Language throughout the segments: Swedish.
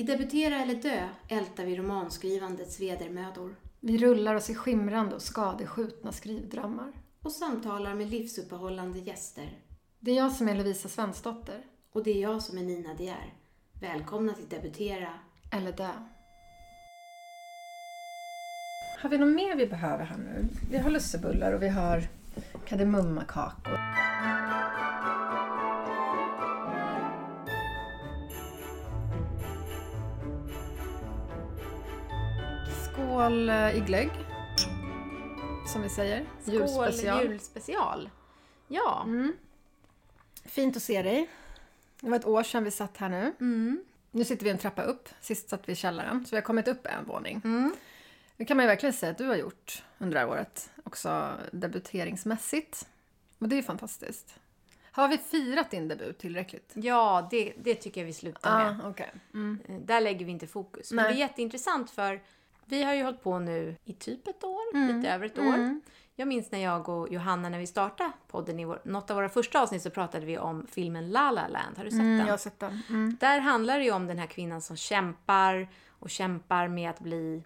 I Debutera eller dö ältar vi romanskrivandets vedermödor Vi rullar oss i skimrande och skadeskjutna skrivdrömmar. och samtalar med livsuppehållande gäster. Det är jag som är Lovisa Svensdotter. Och det är jag som är Nina De är. Välkomna till Debutera. Eller dö. Har vi något mer vi behöver här nu? Vi har lussebullar och vi har kardemummakakor. Eh, i glögg. Som vi säger. Julspecial. Skål julspecial. Ja. Mm. Fint att se dig. Det var ett år sedan vi satt här nu. Mm. Nu sitter vi en trappa upp. Sist satt vi i källaren, så vi har kommit upp en våning. Mm. Det kan man ju verkligen säga att du har gjort under det här året. Också debuteringsmässigt. Och det är ju fantastiskt. Har vi firat din debut tillräckligt? Ja, det, det tycker jag vi slutar med. Ah, okej. Mm. Eh, Där lägger vi inte fokus. Men Nej. det är jätteintressant för vi har ju hållit på nu i typ ett år, Mm. lite över ett år. Jag minns när jag och Johanna, när vi startade podden i vår, något av våra första avsnitt så pratade vi om filmen La La Land. Har du sett Mm, den? jag har sett den. Mm. Där handlar det ju om den här kvinnan som kämpar och kämpar med att bli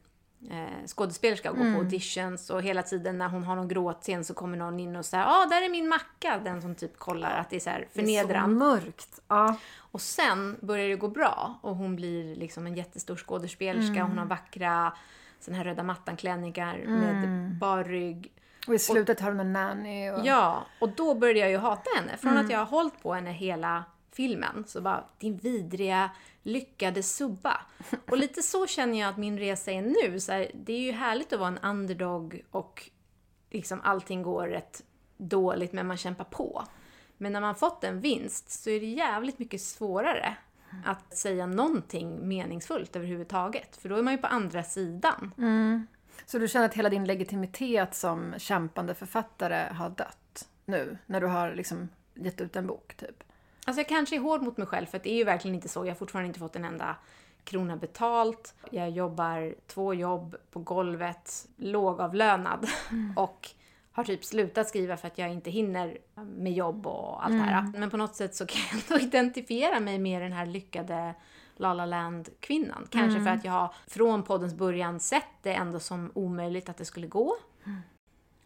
eh, skådespelerska och gå Mm. på auditions och hela tiden när hon har någon gråtscen så kommer någon in och säger ah där är min macka. Den som typ kollar att det är så här Det är så förnedrande. mörkt. Ja. Och sen börjar det gå bra och hon blir liksom en jättestor skådespelerska. Hon har vackra såna här röda mattan-klänningar med bar rygg. Och i slutet har hon en nanny. Och... Ja, och då började jag ju hata henne. Från att jag har hållit på henne hela filmen så bara, din vidriga, lyckade subba. Och lite så känner jag att min resa är nu. Så här, det är ju härligt att vara en underdog och liksom allting går rätt dåligt men man kämpar på. Men när man fått en vinst så är det jävligt mycket svårare att säga någonting meningsfullt överhuvudtaget. För då är man ju på andra sidan. Mm. Så du känner att hela din legitimitet som kämpande författare har dött nu? När du har liksom gett ut en bok, typ? Alltså jag kanske är hård mot mig själv för att det är ju verkligen inte så. Jag har fortfarande inte fått en enda krona betalt. Jag jobbar två jobb på golvet, lågavlönad och har typ slutat skriva för att jag inte hinner med jobb och allt det här. Men på något sätt så kan jag ändå identifiera mig med den här lyckade La La Land-kvinnan. Kanske för att jag har från poddens början sett det ändå som omöjligt att det skulle gå.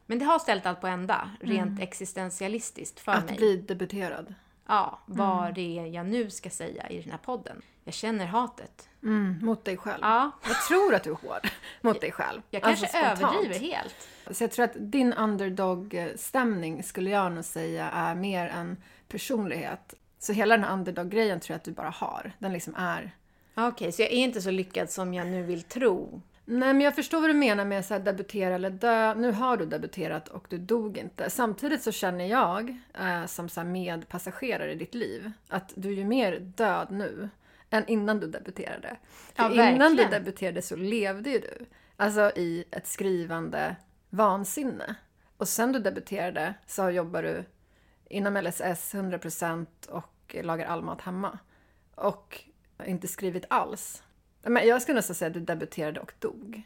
Men det har ställt allt på ända, rent existentialistiskt för Att mig. bli debuterad? Ja, vad det är jag nu ska säga i den här podden. Jag känner hatet. Mm, mot dig själv? Ja, Jag tror att du är hård mot dig själv. jag kanske Alltså, överdriver helt. Så jag tror att din underdog-stämning skulle jag nog säga är mer en personlighet. Så hela den här underdog-grejen tror jag att du bara har. Den liksom är... Okej, så jag är inte så lyckad som jag nu vill tro. Nej, men jag förstår vad du menar med så här, debutera eller dö. Nu har du debuterat och du dog inte. Samtidigt så känner jag, eh, som så här medpassagerare i ditt liv, att du är ju mer död nu än innan du debuterade. För Ja, innan du debuterade så levde ju du. Alltså i ett skrivande vansinne. Och sen du debuterade så jobbar du inom LSS 100% och lagar all mat hemma. Och inte skrivit alls. Men jag skulle nästan säga att du debuterade och dog.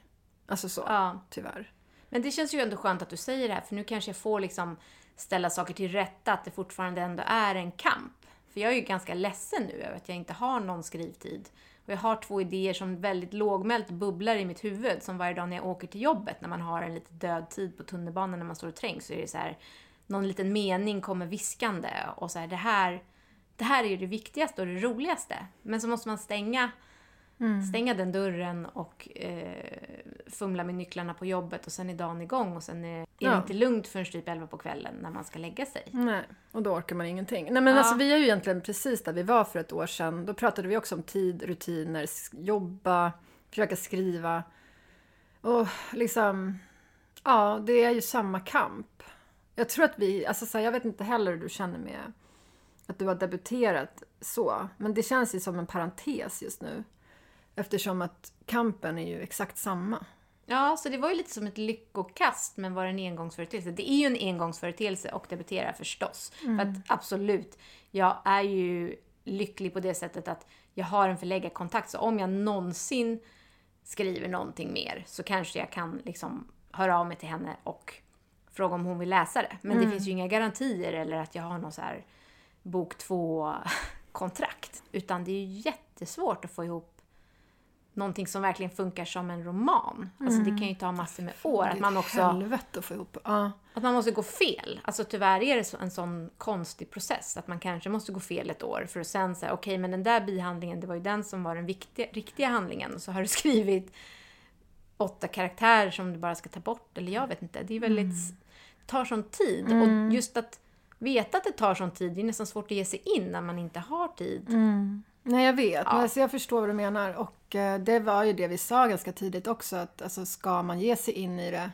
Alltså så, Ja. tyvärr. Men det känns ju ändå skönt att du säger det här, för nu kanske jag får liksom ställa saker till rätta, att det fortfarande ändå är en kamp. För jag är ju ganska ledsen nu över att jag inte har någon skrivtid. Och jag har två idéer som väldigt lågmält bubblar i mitt huvud, som varje dag när jag åker till jobbet, när man har en lite död tid på tunnelbanan när man står och trängs, så är det så här, någon liten mening kommer viskande och så här, det här, det här är ju det viktigaste och det roligaste. Men så måste man stänga Stänga den dörren och eh, fumla med nycklarna på jobbet och sen är dagen igång och sen är, är Ja. det inte lugnt förrän typ 11 på kvällen när man ska lägga sig. Nej, och då orkar man ingenting. Nej men Ja. alltså vi är ju egentligen precis där vi var för ett år sedan. Då pratade vi också om tid, rutiner, jobba, försöka skriva. Och liksom, ja det är ju samma kamp. Jag tror att vi, alltså så här, jag vet inte heller hur du känner med att du har debuterat så. Men det känns ju som en parentes just nu. Eftersom att kampen är ju exakt samma. Ja, så det var ju lite som ett lyckokast men var en engångsföreteelse. Det är ju en engångsföreteelse och debutera förstås. För att absolut, jag är ju lycklig på det sättet att jag har en förläggarkontakt så om jag någonsin skriver någonting mer så kanske jag kan liksom höra av mig till henne och fråga om hon vill läsa det. Men det finns ju inga garantier eller att jag har någon så här bok två kontrakt Utan det är ju jättesvårt att få ihop någonting som verkligen funkar som en roman. Alltså det kan ju ta massor med år. Att man också... Helvete att få ihop. Ja. Att man måste gå fel. Alltså tyvärr är det en sån konstig process. Att man kanske måste gå fel ett år för att sen säga okej men den där bihandlingen det var ju den som var den viktiga, riktiga handlingen. Och så har du skrivit åtta karaktärer som du bara ska ta bort. Eller jag vet inte. Det är väldigt... Det tar sån tid. Och just att veta att det tar sån tid, det är nästan svårt att ge sig in när man inte har tid. Nej, jag vet. Ja. Men alltså, jag förstår vad du menar. Och eh, det var ju det vi sa ganska tidigt också. Att alltså, ska man ge sig in i det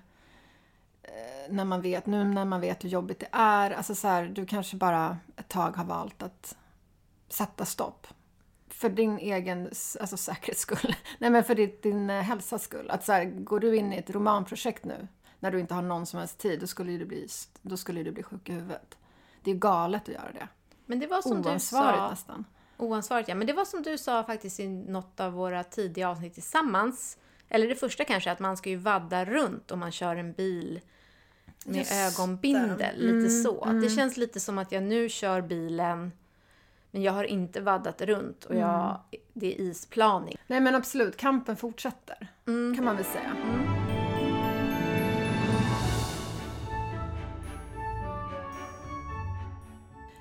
eh, när man vet, nu när man vet hur jobbigt det är. Alltså så här, du kanske bara ett tag har valt att sätta stopp. För din egen alltså, säkerhets skull. Nej, men för ditt, din eh, hälsas skull. Att så här, går du in i ett romanprojekt nu när du inte har någon som helst tid, då skulle du bli, då skulle du bli sjuk i huvudet. Det är galet att göra det. Men det var som du Oansvarigt sa... nästan. Oansvarigt, ja. Men det var som du sa faktiskt i något av våra tidiga avsnitt tillsammans. Eller det första kanske, att man ska ju vadda runt om man kör en bil med Just ögonbindel. det. Lite Mm, så. mm. Det känns lite som att jag nu kör bilen men jag har inte vaddat runt och jag, Mm. det är isplaning. Nej men absolut, kampen fortsätter. Mm. Kan man väl säga.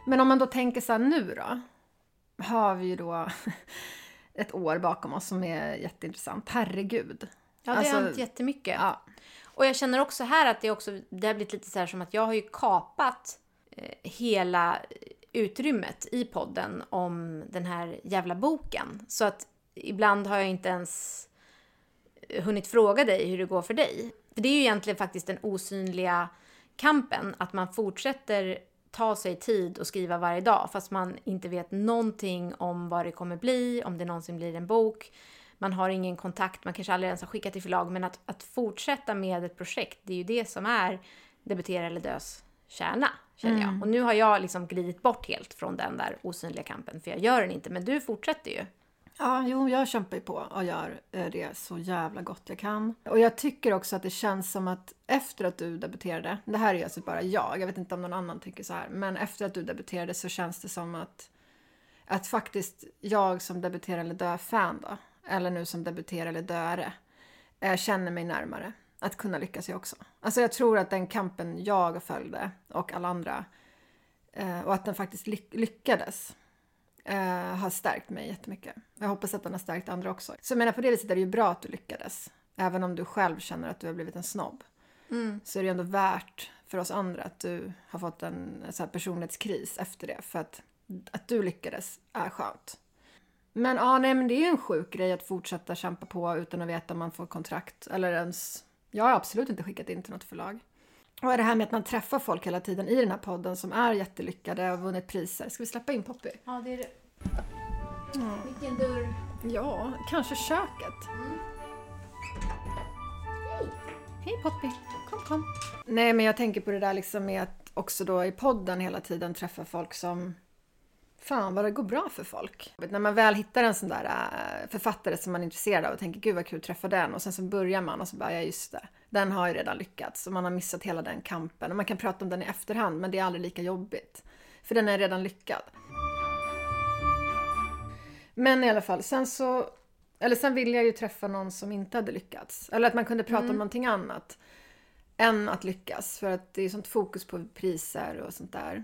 Men om man då tänker så nu då. Har vi ju då ett år bakom oss som är jätteintressant. Herregud. Ja, det Alltså, har hänt jättemycket. Ja. Och jag känner också här att det, också, det har blivit lite så här som att jag har ju kapat eh, hela utrymmet i podden om den här jävla boken. Så att ibland har jag inte ens hunnit fråga dig hur det går för dig. För det är ju egentligen faktiskt den osynliga kampen, att man fortsätter ta sig tid och skriva varje dag fast man inte vet någonting om vad det kommer bli, om det någonsin blir en bok. Man har ingen kontakt, man kanske aldrig ens har skickat till förlag, men att, att fortsätta med ett projekt, det är ju det som är debutera eller dös kärna, känner jag. Och nu har jag liksom glidit bort helt från den där osynliga kampen, för jag gör den inte, men du fortsätter ju. Ja, jo, jag kämpar ju på och gör eh, det så jävla gott jag kan. Och jag tycker också att det känns som att efter att du debuterade, det här är ju alltså bara jag, jag vet inte om någon annan tycker så här, men efter att du debuterade så känns det som att, att faktiskt jag som debuterar eller dö-fan då, eller nu som debuterar eller döare, eh, känner mig närmare. Att kunna lyckas jag också. Alltså jag tror att den kampen jag följde och alla andra, eh, och att den faktiskt lyckades, eh, har stärkt mig jättemycket. Jag hoppas att den har stärkt andra också. Så jag menar på det viset är det ju bra att du lyckades. Även om du själv känner att du har blivit en snobb. Så är det ändå värt för oss andra att du har fått en så här, personlighetskris efter det. För att, att du lyckades är skönt. Men ja, nej men det är ju en sjuk grej att fortsätta kämpa på utan att veta om man får kontrakt. Eller ens... Jag har absolut inte skickat in till något förlag. Och det här med att man träffar folk hela tiden i den här podden som är jättelyckade och vunnit priser. Ska vi släppa in Poppy? Ja, det är det. Vilken dörr. Ja, kanske köket. Hej Poppy, kom kom. Nej, men jag tänker på det där liksom med att också då i podden hela tiden träffa folk som... Fan vad det går bra för folk. När man väl hittar en sån där äh, författare som man är intresserad av och tänker gud vad kul att träffa den och sen så börjar man och så bara ja just det. Den har ju redan lyckats och man har missat hela den kampen. Och man kan prata om den i efterhand men det är aldrig lika jobbigt. För den är redan lyckad. Men i alla fall, sen så... Eller sen ville jag ju träffa någon som inte hade lyckats. Eller att man kunde prata om någonting annat än att lyckas. För att det är sånt fokus på priser och sånt där.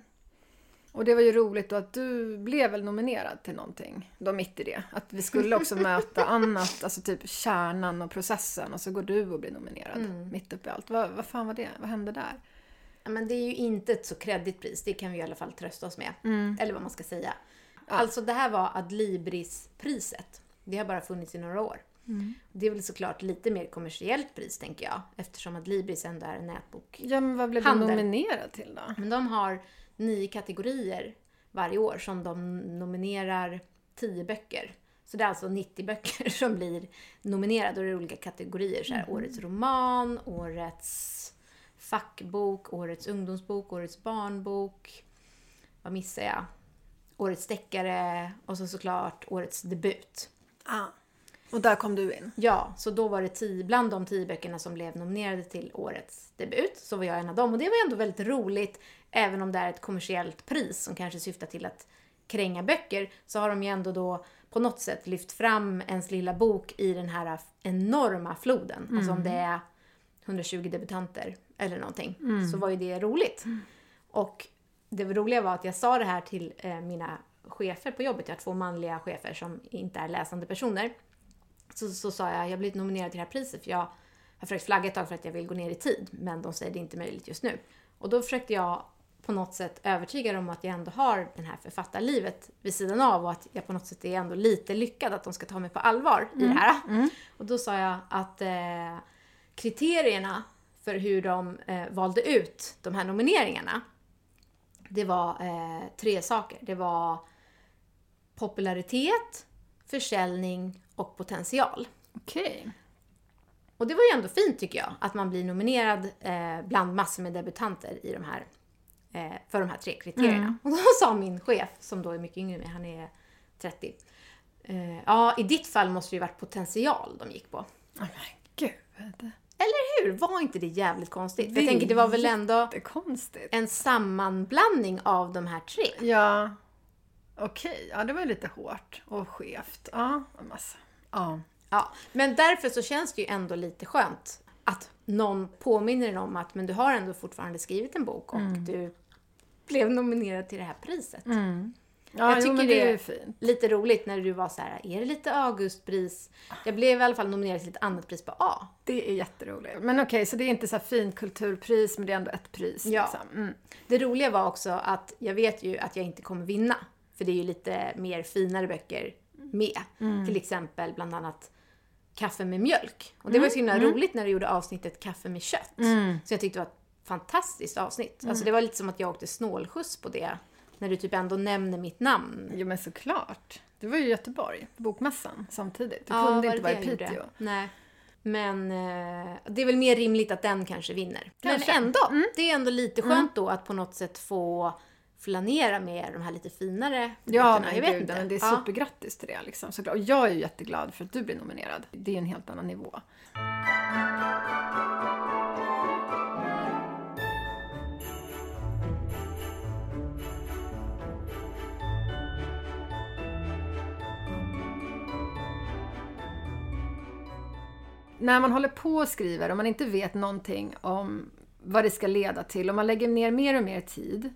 Och det var ju roligt då att du blev väl nominerad till någonting. Då mitt i det. Att vi skulle också möta annat, alltså typ kärnan och processen. Och så går du och blir nominerad mitt uppe i allt. Vad, vad fan var det? Vad hände där? Ja, men det är ju inte ett så kreddigt pris, det kan vi i alla fall trösta oss med. Eller vad man ska säga. Alltså det här var Adlibris-priset. Det har bara funnits i några år. Det är väl såklart lite mer kommersiellt pris tänker jag. Eftersom Adlibris ändå är en nätbok. Ja, men vad blev du nominerad till då? Men de har nio kategorier varje år som de nominerar tio böcker. Så det är alltså 90 böcker som blir nominerade och det är olika kategorier. Så här, Årets roman, årets fackbok, årets ungdomsbok, årets barnbok. Vad missar jag? Årets deckare och så såklart årets debut. Ah. Och där kom du in. Ja, så då var det tio, bland de tio böckerna som blev nominerade till årets debut så var jag en av dem. Och det var ändå väldigt roligt, även om det är ett kommersiellt pris som kanske syftar till att kränga böcker så har de ju ändå då på något sätt lyft fram ens lilla bok i den här enorma floden. Alltså om det är 120 debutanter eller någonting så var ju det roligt. Och det roliga var att jag sa det här till eh, mina chefer på jobbet. Jag har två manliga chefer som inte är läsande personer. Så, så sa jag, jag har blivit nominerad till det här priset för jag har försökt flagga ett tag för att jag vill gå ner i tid. Men de säger det är inte möjligt just nu. Och då försökte jag på något sätt övertyga dem om att jag ändå har det här författarlivet vid sidan av och att jag på något sätt är ändå lite lyckad att de ska ta mig på allvar i det här. Och då sa jag att eh, kriterierna för hur de eh, valde ut de här nomineringarna det var eh, tre saker. Det var popularitet, försäljning och potential. Okej. Och det var ju ändå fint tycker jag, att man blir nominerad eh, bland massor med debutanter i de här, eh, för de här tre kriterierna. Och då sa min chef, som då är mycket yngre än mig, han är 30. Eh, ja, i ditt fall måste det ju varit potential de gick på. Oh, men gud. Eller hur? Var inte det jävligt konstigt? För jag tänker, det var väl ändå Det en sammanblandning av de här tre. Ja. Okej, ja det var lite hårt och skevt. Ja, massa. Ja. Ja, men därför så känns det ju ändå lite skönt att någon påminner en om att men du har ändå fortfarande skrivit en bok och du blev nominerad till det här priset. Ja, Jag jo, tycker men det är fint. Lite roligt när du var så här, är det lite Augustpris? Jag blev i alla fall nominerad till ett annat pris på A. Det är jätteroligt. Men okej, så det är inte så här fint kulturpris, men det är ändå ett pris. Ja. Liksom. Mm. Det roliga var också att jag vet ju att jag inte kommer vinna. För det är ju lite mer finare böcker med. Till exempel bland annat Kaffe med mjölk. Och det var ju så himla roligt när du gjorde avsnittet Kaffe med kött. Så jag tyckte det var ett fantastiskt avsnitt. Alltså det var lite som att jag åkte snålskjuts på det. När du typ ändå nämner mitt namn. Jo, men såklart. Du var ju i Göteborg, bokmässan, samtidigt. Du Ja, kunde inte vara i? Piteå. Nej. Men eh, det är väl mer rimligt att den kanske vinner. Kanske. Mm. Men ändå, det är ändå lite skönt då att på något sätt få flanera med de här lite finare Ja, men jag vet gud, inte. men det är Ja. supergrattis till det. Liksom, såklart. Och jag är ju jätteglad för att du blir nominerad. Det är en helt annan nivå. När man håller på och skriver och man inte vet någonting om vad det ska leda till och man lägger ner mer och mer tid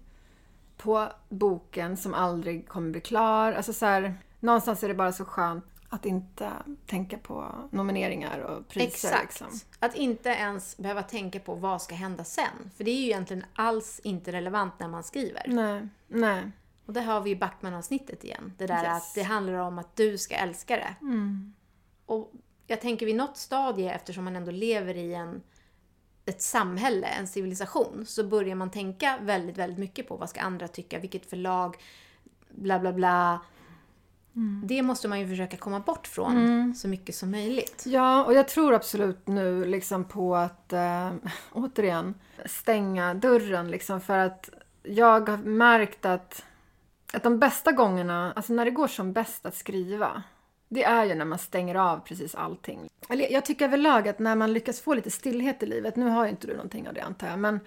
på boken som aldrig kommer bli klar. Alltså så här, någonstans är det bara så skönt att inte tänka på nomineringar och priser. Exakt. Liksom. Att inte ens behöva tänka på vad ska hända sen. För det är ju egentligen alls inte relevant när man skriver. Nej, nej. Och där har vi ju Backman-avsnittet igen. Det där Yes. att det handlar om att du ska älska det. Och jag tänker vid något stadie, eftersom man ändå lever i en, ett samhälle, en civilisation, så börjar man tänka väldigt, väldigt mycket på vad ska andra tycka, vilket förlag, bla bla bla. Det måste man ju försöka komma bort från så mycket som möjligt. Ja, och jag tror absolut nu liksom på att eh, återigen stänga dörren liksom för att jag har märkt att, att de bästa gångerna, alltså när det går som bäst att skriva, det är ju när man stänger av precis allting. Eller jag tycker överlag att när man lyckas få lite stillhet i livet, nu har ju inte du någonting av det antar jag, men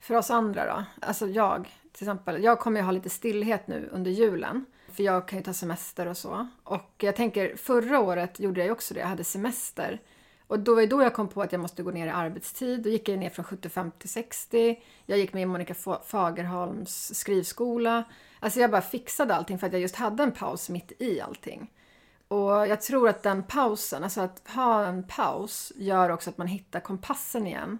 för oss andra då, alltså jag till exempel, jag kommer ju ha lite stillhet nu under julen. För jag kan ju ta semester och så. Och jag tänker, förra året gjorde jag ju också det, jag hade semester. Och då var ju då jag kom på att jag måste gå ner i arbetstid. Då gick jag ner från 75 till 60. Jag gick med i Monica Fagerholms skrivskola. Alltså jag bara fixade allting för att jag just hade en paus mitt i allting. Och jag tror att den pausen, alltså att ha en paus, gör också att man hittar kompassen igen.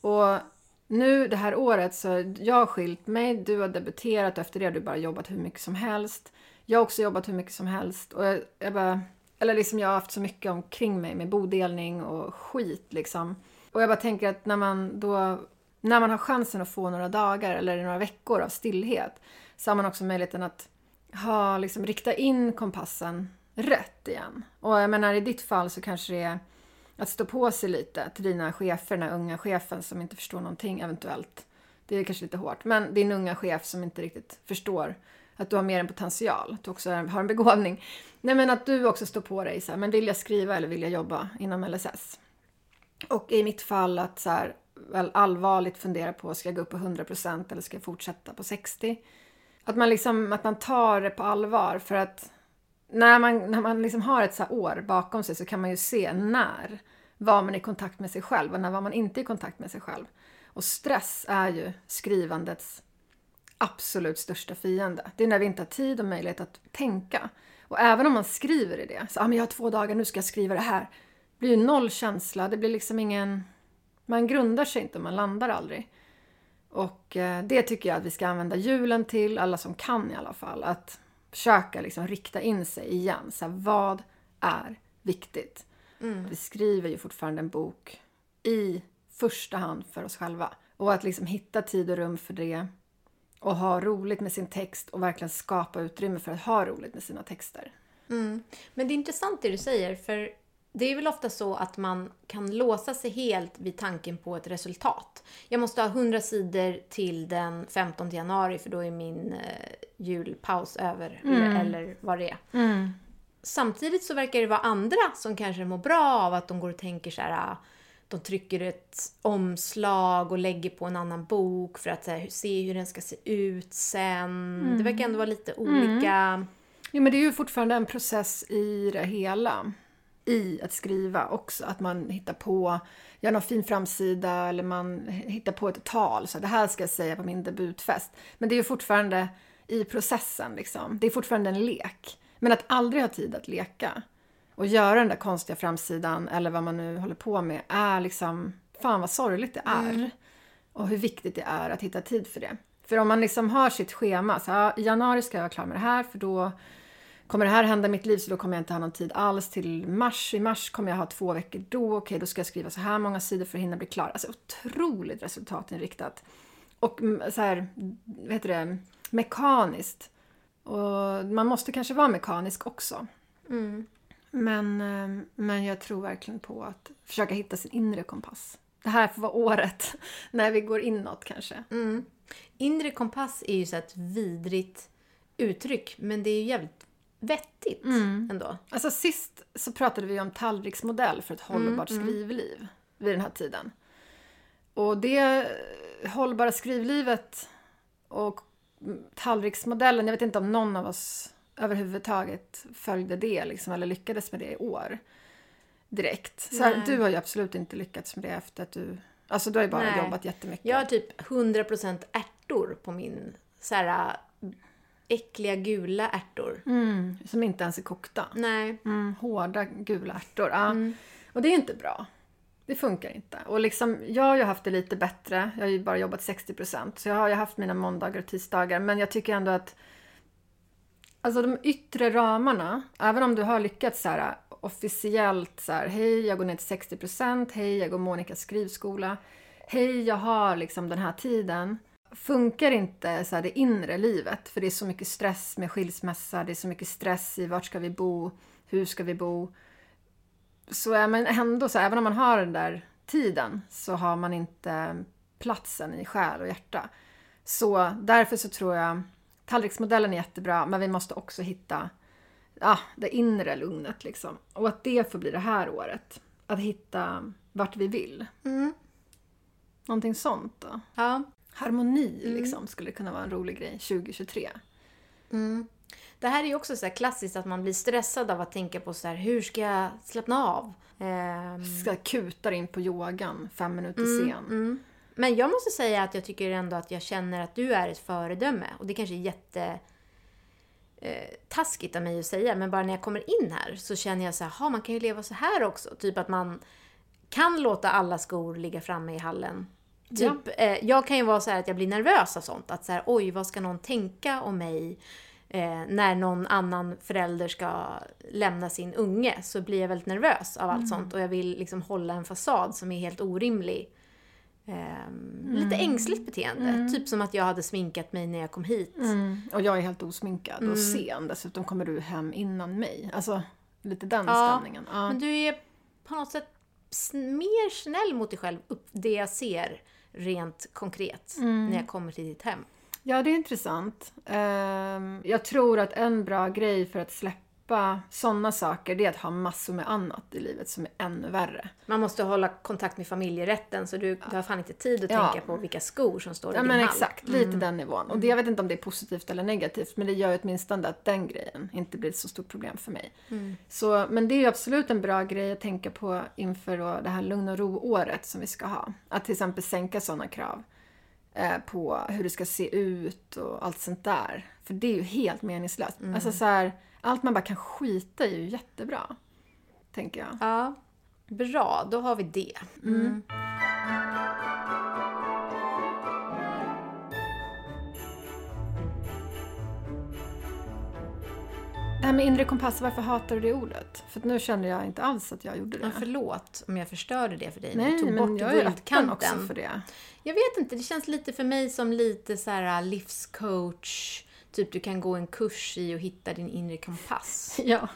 Och nu det här året så jag har skilt mig, du har debuterat och efter det har du bara jobbat hur mycket som helst. Jag har också jobbat hur mycket som helst. Och jag, jag bara, eller liksom jag har haft så mycket omkring mig med bodelning och skit liksom. Och jag bara tänker att när man då, när man har chansen att få några dagar eller några veckor av stillhet så har man också möjligheten att ha, liksom, rikta in kompassen rätt igen. Och jag menar i ditt fall så kanske det är att stå på sig lite till dina chefer, den här unga chefen som inte förstår någonting eventuellt. Det är kanske lite hårt, men din unga chef som inte riktigt förstår att du har mer än potential, att du också har en begåvning. Nej men att du också står på dig så här, men vill jag skriva eller vill jag jobba inom LSS? Och i mitt fall att så här, väl allvarligt fundera på, ska jag gå upp på 100% eller ska jag fortsätta på 60%? Att man, liksom, att man tar det på allvar för att när man, när man liksom har ett så år bakom sig så kan man ju se när var man i kontakt med sig själv och när var man inte i kontakt med sig själv. Och stress är ju skrivandets absolut största fiende. Det är när vi inte har tid och möjlighet att tänka. Och även om man skriver i det, så ah, men jag har två dagar, nu ska jag skriva det här. Det blir ju noll känsla, det blir liksom ingen... Man grundar sig inte, man landar aldrig. Och eh, det tycker jag att vi ska använda julen till, alla som kan i alla fall. Att försöka liksom rikta in sig igen. Så här, vad är viktigt? Mm. Vi skriver ju fortfarande en bok i första hand för oss själva. Och att liksom hitta tid och rum för det och ha roligt med sin text och verkligen skapa utrymme för att ha roligt med sina texter. Mm. Men det är intressant det du säger, för det är väl ofta så att man kan låsa sig helt vid tanken på ett resultat. Jag måste ha 100 sidor till den 15 januari för då är min eh, julpaus över. Mm. Eller, eller, vad det är. Mm. Samtidigt så verkar det vara andra som kanske mår bra av att de går och tänker så här ah, de trycker ett omslag och lägger på en annan bok för att här, se hur den ska se ut sen. Mm. Det verkar ändå vara lite olika. Mm. Jo, men det är ju fortfarande en process i det hela. I att skriva också. Att man hittar på, gör någon fin framsida eller man hittar på ett tal. Så det här ska jag säga på min debutfest. Men det är ju fortfarande i processen liksom. Det är fortfarande en lek. Men att aldrig ha tid att leka och göra den där konstiga framsidan eller vad man nu håller på med är liksom, fan vad sorgligt det är. Mm. Och hur viktigt det är att hitta tid för det. För om man liksom har sitt schema, så ja, i januari ska jag vara klar med det här för då kommer det här hända i mitt liv så då kommer jag inte ha någon tid alls till mars. I mars kommer jag ha två veckor då, okej då ska jag skriva så här många sidor för att hinna bli klar. Alltså otroligt resultatinriktat. Och så här, vad heter det, mekaniskt. Och man måste kanske vara mekanisk också. Mm. Men, eh, men jag tror verkligen på att försöka hitta sin inre kompass. Det här får vara året när vi går inåt kanske. Mm. Inre kompass är ju så ett vidrigt uttryck, men det är ju jävligt vettigt mm. ändå. Alltså sist så pratade vi om tallriksmodell för ett hållbart mm, mm. skrivliv vid den här tiden. Och det hållbara skrivlivet och tallriksmodellen, jag vet inte om någon av oss överhuvudtaget följde det liksom, eller lyckades med det i år. Direkt. Så här, du har ju absolut inte lyckats med det efter att du... Alltså du har ju bara Nej. jobbat jättemycket. Jag har typ 100% ärtor på min så här, äckliga gula ärtor. Mm, som inte ens är kokta. Nej. Mm, hårda gula ärtor. Ja. Mm. Och det är inte bra. Det funkar inte. Och liksom, jag har ju haft det lite bättre. Jag har ju bara jobbat 60% så jag har ju haft mina måndagar och tisdagar. Men jag tycker ändå att Alltså de yttre ramarna, även om du har lyckats så här, officiellt så här, hej jag går ner till 60%, hej jag går Monikas skrivskola, hej jag har liksom den här tiden. Funkar inte så här, det inre livet, för det är så mycket stress med skilsmässa, det är så mycket stress i vart ska vi bo, hur ska vi bo. Så är man ändå så, även om man har den där tiden, så har man inte platsen i själ och hjärta. Så därför så tror jag Tallriksmodellen är jättebra, men vi måste också hitta ja, det inre lugnet. Liksom. Och att det får bli det här året. Att hitta vart vi vill. Mm. Någonting sånt då. Ja. Harmoni mm. liksom, skulle kunna vara en rolig grej 2023. Mm. Det här är ju också så klassiskt att man blir stressad av att tänka på så här, hur ska jag slappna av? Um... Ska kuta in på yogan fem minuter mm, sen. Mm. Men jag måste säga att jag tycker ändå att jag känner att du är ett föredöme. Och det kanske är jätte eh, taskigt av mig att säga, men bara när jag kommer in här så känner jag så här, man kan ju leva så här också. Typ att man kan låta alla skor ligga framme i hallen. Typ, ja. eh, jag kan ju vara så att jag blir nervös av sånt. Att så här, oj, vad ska någon tänka om mig? Eh, när någon annan förälder ska lämna sin unge så blir jag väldigt nervös av allt mm. sånt och jag vill liksom hålla en fasad som är helt orimlig Um, mm. Lite ängsligt beteende. Mm. Typ som att jag hade sminkat mig när jag kom hit. Mm. Och jag är helt osminkad och mm. sen. Dessutom kommer du hem innan mig. Alltså, lite den ja, stämningen. Ja. Men du är på något sätt mer snäll mot dig själv, upp det jag ser rent konkret, mm. när jag kommer till ditt hem. Ja, det är intressant. Um, jag tror att en bra grej för att släppa släppa sådana saker, det är att ha massor med annat i livet som är ännu värre. Man måste hålla kontakt med familjerätten så du, du har fan inte tid att Ja. tänka på vilka skor som står i Ja din men hall. exakt, lite den nivån. Och det, jag vet inte om det är positivt eller negativt, men det gör ju åtminstone att den grejen inte blir ett så stort problem för mig. Så, men det är ju absolut en bra grej att tänka på inför då det här lugn och ro-året som vi ska ha. Att till exempel sänka sådana krav eh, på hur det ska se ut och allt sånt där. För det är ju helt meningslöst. Alltså så här, allt man bara kan skita i är ju jättebra. Tänker jag. Ja, bra. Då har vi det. Mm. Det här med inre kompass, varför hatar du det ordet? För nu känner jag inte alls att jag gjorde det. Ja, förlåt om jag förstörde det för dig. Nej, tog men bort jag är öppen också för det. Jag vet inte, det känns lite för mig som lite så här livscoach. Typ du kan gå en kurs i att hitta din inre kompass. Ja,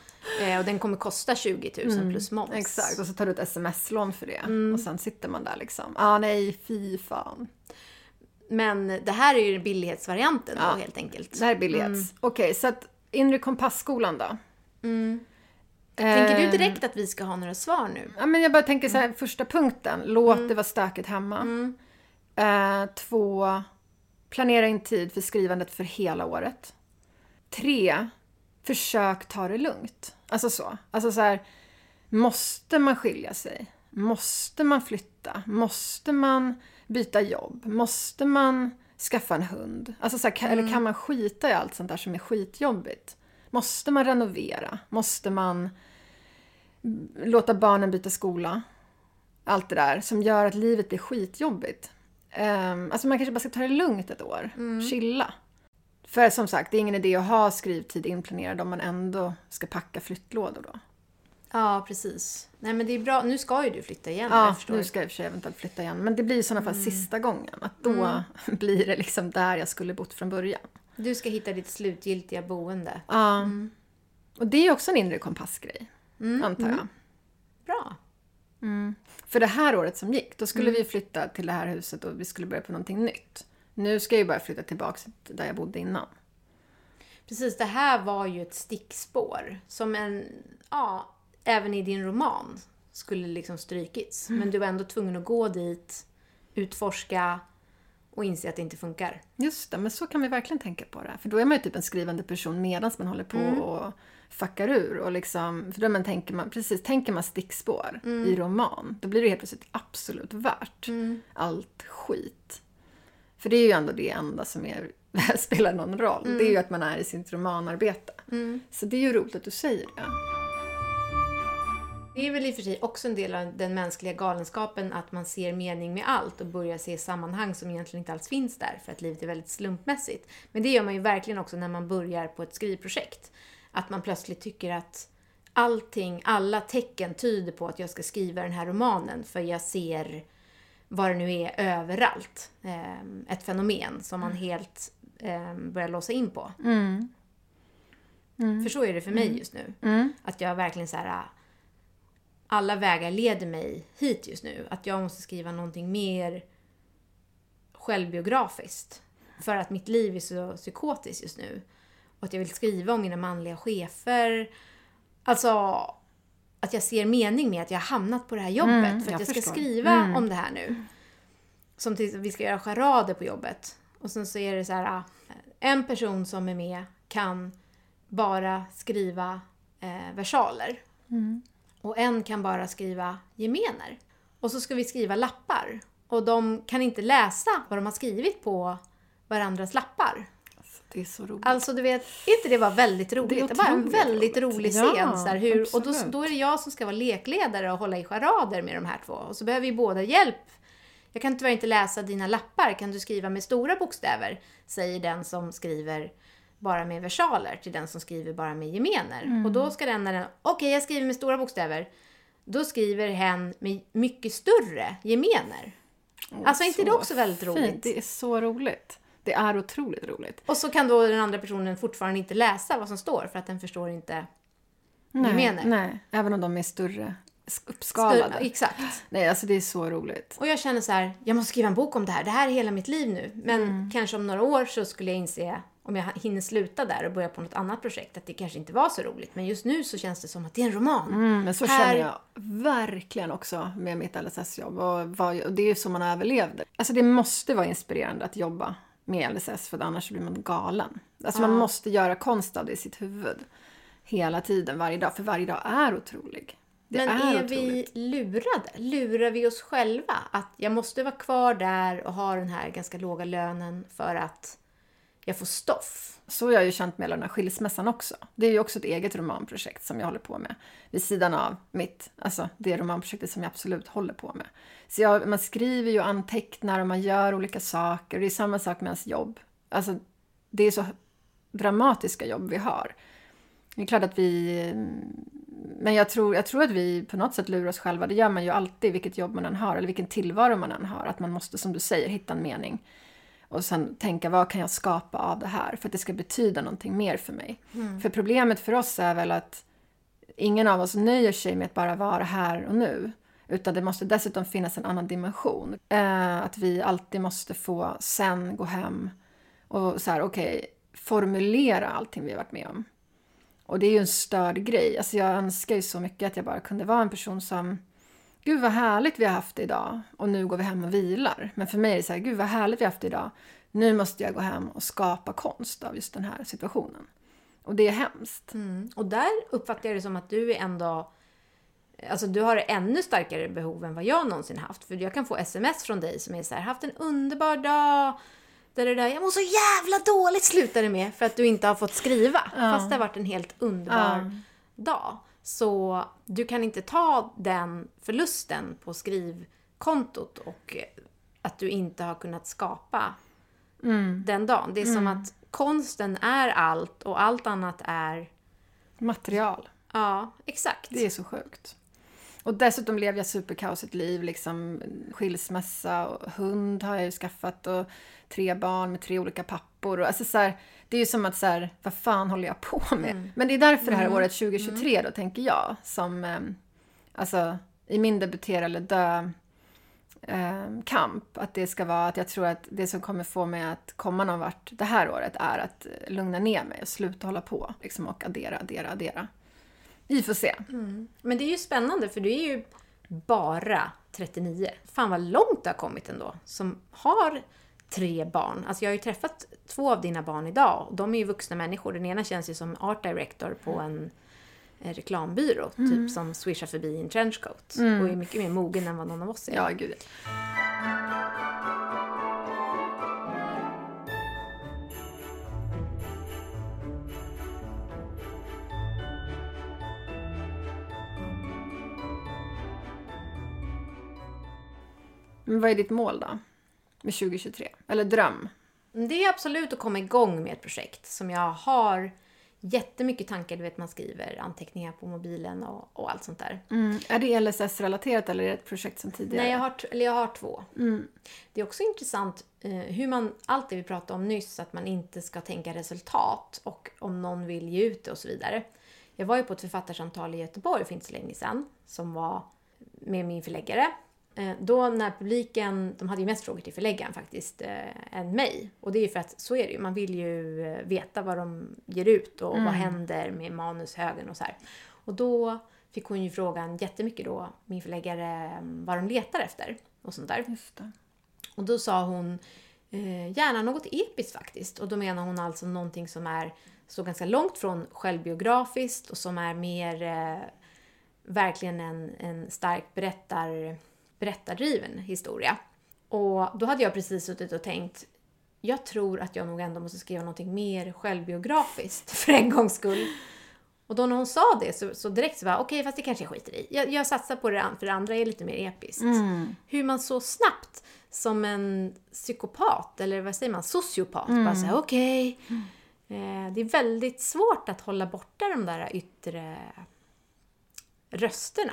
Eh, och den kommer kosta 20 000 plus moms. Mm, exakt. Och så tar du ett sms-lån för det. Och sen sitter man där liksom. Ah, nej, fy fan. Men det här är ju billighetsvarianten Ja. då helt enkelt. Det här är billighets. Okej, så att inre kompassskolan då? Tänker du Eh, direkt att vi ska ha några svar nu? Ja, men jag bara tänker så här, första punkten. Låt det vara stökigt hemma. Eh, två, planera in tid för skrivandet för hela året. Tre, försök ta det lugnt. Alltså så. Alltså så här, måste man skilja sig? Måste man flytta? Måste man byta jobb? Måste man skaffa en hund? Alltså så här, kan, Eller kan man skita i allt sånt där som är skitjobbigt? Måste man renovera? Måste man låta barnen byta skola? Allt det där som gör att livet blir skitjobbigt. Um, alltså man kanske bara ska ta det lugnt ett år. Chilla. För som sagt, det är ingen idé att ha skrivtid inplanerad om man ändå ska packa flyttlådor då. Ja, precis. Nej men det är bra. Nu ska ju du flytta igen. Ja, nu ska jag i och för sig eventuellt flytta igen. Men det blir i sådana fall sista gången. Att då blir det liksom där jag skulle bott från början. Du ska hitta ditt slutgiltiga boende. Ja. Och det är också en inre kompassgrej, antar jag. Bra. För det här året som gick, då skulle vi flytta till det här huset och vi skulle börja på någonting nytt. Nu ska jag ju bara flytta tillbaka till där jag bodde innan. Precis, det här var ju ett stickspår. Som en, ja, även i din roman skulle liksom strykits. Men du var ändå tvungen att gå dit, utforska och inse att det inte funkar. Just det, men så kan vi verkligen tänka på det. För då är man ju typ en skrivande person medan man håller på och fuckar ur. Och liksom, för då man tänker man, precis, tänker man stickspår i roman, då blir det helt plötsligt absolut värt allt skit. För det är ju ändå det enda som är, spelar någon roll. Det är ju att man är i sitt romanarbete. Så det är ju roligt att du säger det. Det är väl i och för sig också en del av den mänskliga galenskapen att man ser mening med allt och börjar se sammanhang som egentligen inte alls finns där för att livet är väldigt slumpmässigt. Men det gör man ju verkligen också när man börjar på ett skrivprojekt. Att man plötsligt tycker att allting, alla tecken tyder på att jag ska skriva den här romanen för jag ser vad det nu är överallt. Ehm, Ett fenomen som man helt ehm, börjar låsa in på. För så är det för mig just nu. Att jag verkligen så här alla vägar leder mig hit just nu. Att jag måste skriva någonting mer självbiografiskt. För att mitt liv är så psykotiskt just nu. Och att jag vill skriva om mina manliga chefer. Alltså, att jag ser mening med att jag har hamnat på det här jobbet. Mm, för att jag jag, ska skriva om det här nu. Som till vi ska göra charader på jobbet. Och sen så är det så här, ah, en person som är med kan bara skriva eh, versaler. Och en kan bara skriva gemener. Och så ska vi skriva lappar. Och de kan inte läsa vad de har skrivit på varandras lappar. Alltså, det är så roligt. Alltså du vet, inte det var väldigt roligt? Det Det, var en väldigt roligt. rolig Ja, scen. så här, hur, och då, då är det jag som ska vara lekledare och hålla i charader med de här två. Och så behöver vi båda hjälp. Jag kan tyvärr inte läsa dina lappar. Kan du skriva med stora bokstäver? Säger den som skriver bara med versaler till den som skriver bara med gemener. Mm. Och då ska den när den, okej jag skriver med stora bokstäver. Då skriver hen med mycket större gemener. alltså är inte det Så också väldigt fint. roligt? Det är så roligt. Det är otroligt roligt. Och så kan då den andra personen fortfarande inte läsa vad som står för att den förstår inte gemener. nej, även om de är större, uppskalade. Stö- Exakt. Nej, alltså det är så roligt. Och jag känner så här, jag måste skriva en bok om det här. Det här är hela mitt liv nu. Men Mm. kanske om några år så skulle jag inse om jag hinner sluta där och börja på något annat projekt, att det kanske inte var så roligt. Men just nu så känns det som att det är en roman. Mm, men så Här- känner jag verkligen också med mitt LSS-jobb. Och, och det är ju så man överlevde. Alltså det måste vara inspirerande att jobba med LSS för annars blir man galen. Alltså man måste göra konst av det i sitt huvud. Hela tiden, varje dag. För varje dag är otrolig. Det Men är, är, vi lurade? Lurar vi oss själva? Att jag måste vara kvar där och ha den här ganska låga lönen för att jag får stoff? Så har jag ju känt med hela den här skilsmässan också. Det är ju också ett eget romanprojekt som jag håller på med. Vid sidan av mitt, alltså det romanprojektet som jag absolut håller på med. Så jag, man skriver ju och antecknar och man gör olika saker. Och det är samma sak med ens jobb. Alltså det är så dramatiska jobb vi har. Det är klart att vi... Mm, men jag tror, jag tror att vi på något sätt lurar oss själva. Det gör man ju alltid, vilket jobb man än har, eller vilken tillvaro man än har. Att man måste, som du säger, hitta en mening. Och sen tänka, vad kan jag skapa av det här? För att det ska betyda någonting mer för mig. För problemet för oss är väl att ingen av oss nöjer sig med att bara vara här och nu. Utan det måste dessutom finnas en annan dimension. Eh, att vi alltid måste få sen gå hem och så här, okej, formulera allting vi har varit med om. Och det är ju en störd grej. Alltså jag önskar ju så mycket att jag bara kunde vara en person som Gud vad härligt vi har haft det idag och nu går vi hem och vilar. Men för mig är det så här, gud vad härligt vi har haft det idag. Nu måste jag gå hem och skapa konst av just den här situationen. Och det är hemskt. Mm. Och där uppfattar jag det som att du är ändå... Alltså du har ännu starkare behov än vad jag någonsin haft. För jag kan få sms från dig som är så här, haft en underbar dag. Där det där, jag mår så jävla dåligt slutar det med för att du inte har fått skriva. Fast det har varit en helt underbar dag. Så du kan inte ta den förlusten på skrivkontot och att du inte har kunnat skapa den dagen. Det är som att konsten är allt och allt annat är... Material. Ja, exakt. Det är så sjukt. Och dessutom lever jag superkaosigt liv, liksom skilsmässa och hund har jag ju skaffat och tre barn med tre olika pappor. Och alltså så här, det är ju som att så här, vad fan håller jag på med? Men det är därför det här året 2023 då, tänker jag, som eh, alltså i min debutera eller dö eh, kamp, att det ska vara att jag tror att det som kommer få mig att komma någon vart det här året är att eh, lugna ner mig och sluta hålla på liksom, och addera, addera, addera. Vi får se. Men det är ju spännande för du är ju bara 39. Fan vad långt det har kommit ändå. Som har tre barn. Alltså jag har ju träffat två av dina barn idag och de är ju vuxna människor. Den ena känns ju som art director på en, reklambyrå. Typ som swishar förbi i en trenchcoat. Och är mycket mer mogen än vad någon av oss är. Ja, gud. Men vad är ditt mål då? Med 2023? Eller dröm? Det är absolut att komma igång med ett projekt som jag har jättemycket tankar. Du vet, man skriver anteckningar på mobilen och, och allt sånt där. Mm. Är det LSS-relaterat eller är det ett projekt som tidigare? Nej, jag har, eller jag har två. Det är också intressant eh, hur man, allt det vi pratade om nyss, att man inte ska tänka resultat och om någon vill ge ut det och så vidare. Jag var ju på ett författarsamtal i Göteborg för inte så länge sedan som var med min förläggare. Eh, Då när publiken, de hade ju mest frågor till förläggaren faktiskt, eh, än mig. Och det är ju för att så är det ju, man vill ju eh, veta vad de ger ut och vad händer med manushögen och så här. Och då fick hon ju frågan jättemycket då, min förläggare, eh, vad de letar efter och sånt där. Och då sa hon eh, gärna något episkt faktiskt. Och då menar hon alltså någonting som är så ganska långt från självbiografiskt och som är mer eh, verkligen en, en stark berättar, berättardriven historia. Och då hade jag precis suttit och tänkt jag tror att jag nog ändå måste skriva någonting mer självbiografiskt för en gångs skull. Och då när hon sa det så, så direkt så var okej fast det kanske jag skiter i. Jag, jag satsar på det för det andra är lite mer episkt. Hur man så snabbt som en psykopat, eller vad säger man, sociopat, bara säger okej. Eh, det är väldigt svårt att hålla borta de där yttre rösterna.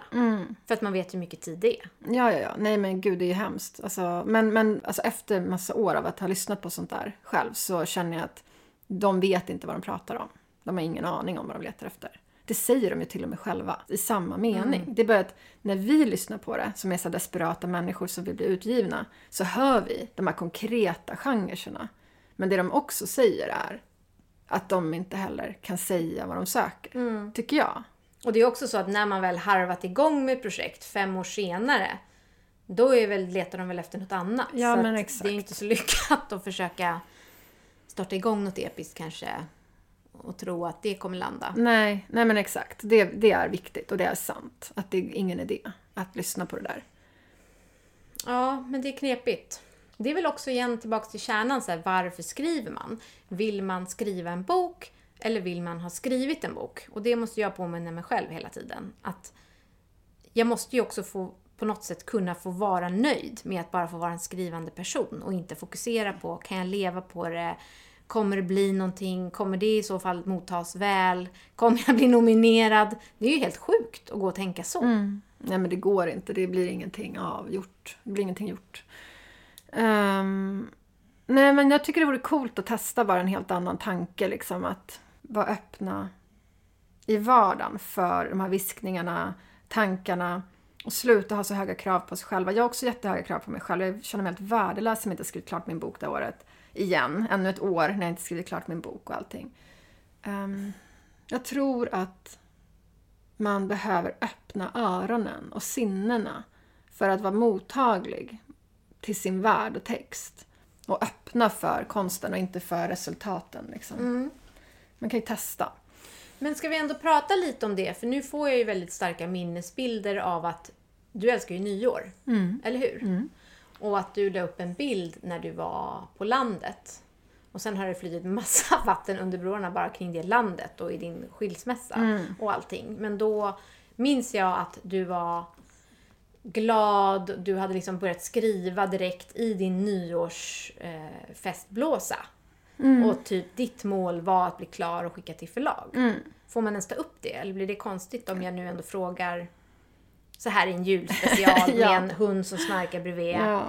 För att man vet hur mycket tid det är. Ja, ja, ja. Nej, men gud, det är ju hemskt. Alltså, men men alltså, efter massa år av att ha lyssnat på sånt där själv så känner jag att de vet inte vad de pratar om. De har ingen aning om vad de letar efter. Det säger de ju till och med själva i samma mening. Det är bara att när vi lyssnar på det, som är så desperata människor som vill bli utgivna, så hör vi de här konkreta genreserna. Men det de också säger är att de inte heller kan säga vad de söker. Mm. Tycker jag. Och det är också så att när man väl harvat igång med projekt fem år senare, då är väl, letar de väl efter något annat. Ja, så men exakt. det är inte så lyckat att försöka starta igång något episkt kanske och tro att det kommer landa. Nej, nej men exakt. Det, det är viktigt och det är sant. Att det är ingen idé att lyssna på det där. Ja, men det är knepigt. Det är väl också igen tillbaka till kärnan, så här, varför skriver man? Vill man skriva en bok eller vill man ha skrivit en bok? Och det måste jag påminna mig själv hela tiden. Att jag måste ju också få på något sätt kunna få vara nöjd med att bara få vara en skrivande person och inte fokusera på, kan jag leva på det? Kommer det bli någonting? Kommer det i så fall mottas väl? Kommer jag bli nominerad? Det är ju helt sjukt att gå och tänka så. Nej men det går inte. Det blir ingenting avgjort. Det blir ingenting gjort. Ehm, nej men jag tycker det vore coolt att testa bara en helt annan tanke. Liksom att vara öppna i vardagen för de här viskningarna, tankarna och sluta ha så höga krav på sig själva. Jag har också jättehöga krav på mig själv. Jag känner mig helt värdelös som inte skrivit klart min bok det året. Igen, ännu ett år när jag inte skrivit klart min bok och allting. Um, jag tror att man behöver öppna öronen och sinnena för att vara mottaglig till sin värld och text. Och öppna för konsten och inte för resultaten. Liksom. Mm. Man kan ju testa. Men ska vi ändå prata lite om det? För nu får jag ju väldigt starka minnesbilder av att du älskar ju nyår. Eller hur? Och att du la upp en bild när du var på landet. Och sen har det flutit massa vatten under broarna bara kring det landet och i din skilsmässa och allting. Men då minns jag att du var glad, du hade liksom börjat skriva direkt i din nyårsfestblåsa. Eh, festblåsa. Och typ ditt mål var att bli klar och skicka till förlag. Får man ens ta upp det? Eller blir det konstigt om jag nu ändå frågar så här i en julspecial Ja. med en hund som snarkar bredvid. Ja.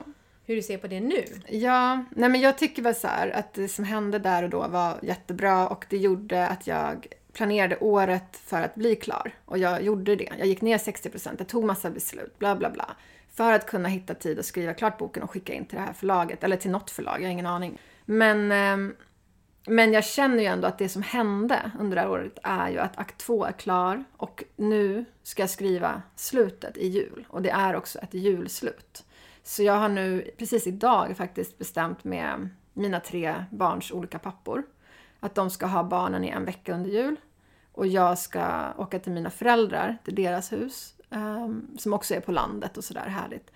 Hur du ser på det nu? Ja, nej men jag tycker väl så här att det som hände där och då var jättebra och det gjorde att jag planerade året för att bli klar. Och jag gjorde det. Jag gick ner 60%, jag tog massa beslut, bla bla bla. För att kunna hitta tid att skriva klart boken och skicka in till det här förlaget, eller till något förlag, jag har ingen aning. Men, ehm, men jag känner ju ändå att det som hände under det här året är ju att akt två är klar och nu ska jag skriva slutet i jul. Och det är också ett julslut. Så jag har nu precis idag faktiskt bestämt med mina tre barns olika pappor att de ska ha barnen i en vecka under jul. Och jag ska åka till mina föräldrar, till deras hus, ehm, som också är på landet och sådär härligt.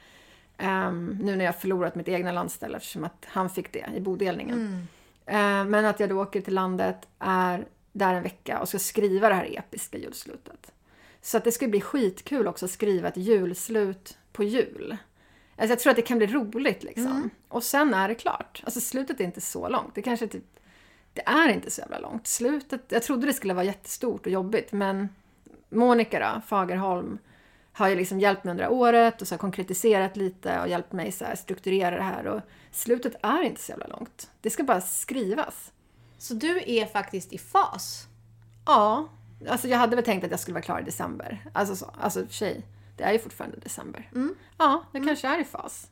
Ehm, nu när jag förlorat mitt egna landställe eftersom att han fick det i bodelningen. Ehm, men att jag då åker till landet, är där en vecka och ska skriva det här episka julslutet. Så att det ska bli skitkul också att skriva ett julslut på jul. Alltså jag tror att det kan bli roligt liksom. Och sen är det klart. Alltså slutet är inte så långt. Det kanske typ... Det är inte så jävla långt. Slutet... Jag trodde det skulle vara jättestort och jobbigt men Monica då, Fagerholm, har ju liksom hjälpt mig under året och så har konkretiserat lite och hjälpt mig så här strukturera det här. Och slutet är inte så jävla långt. Det ska bara skrivas. Så du är faktiskt i fas? Ja, alltså jag hade väl tänkt att jag skulle vara klar i december. Alltså så, alltså sig, det är ju fortfarande december. Ja, det kanske är i fas.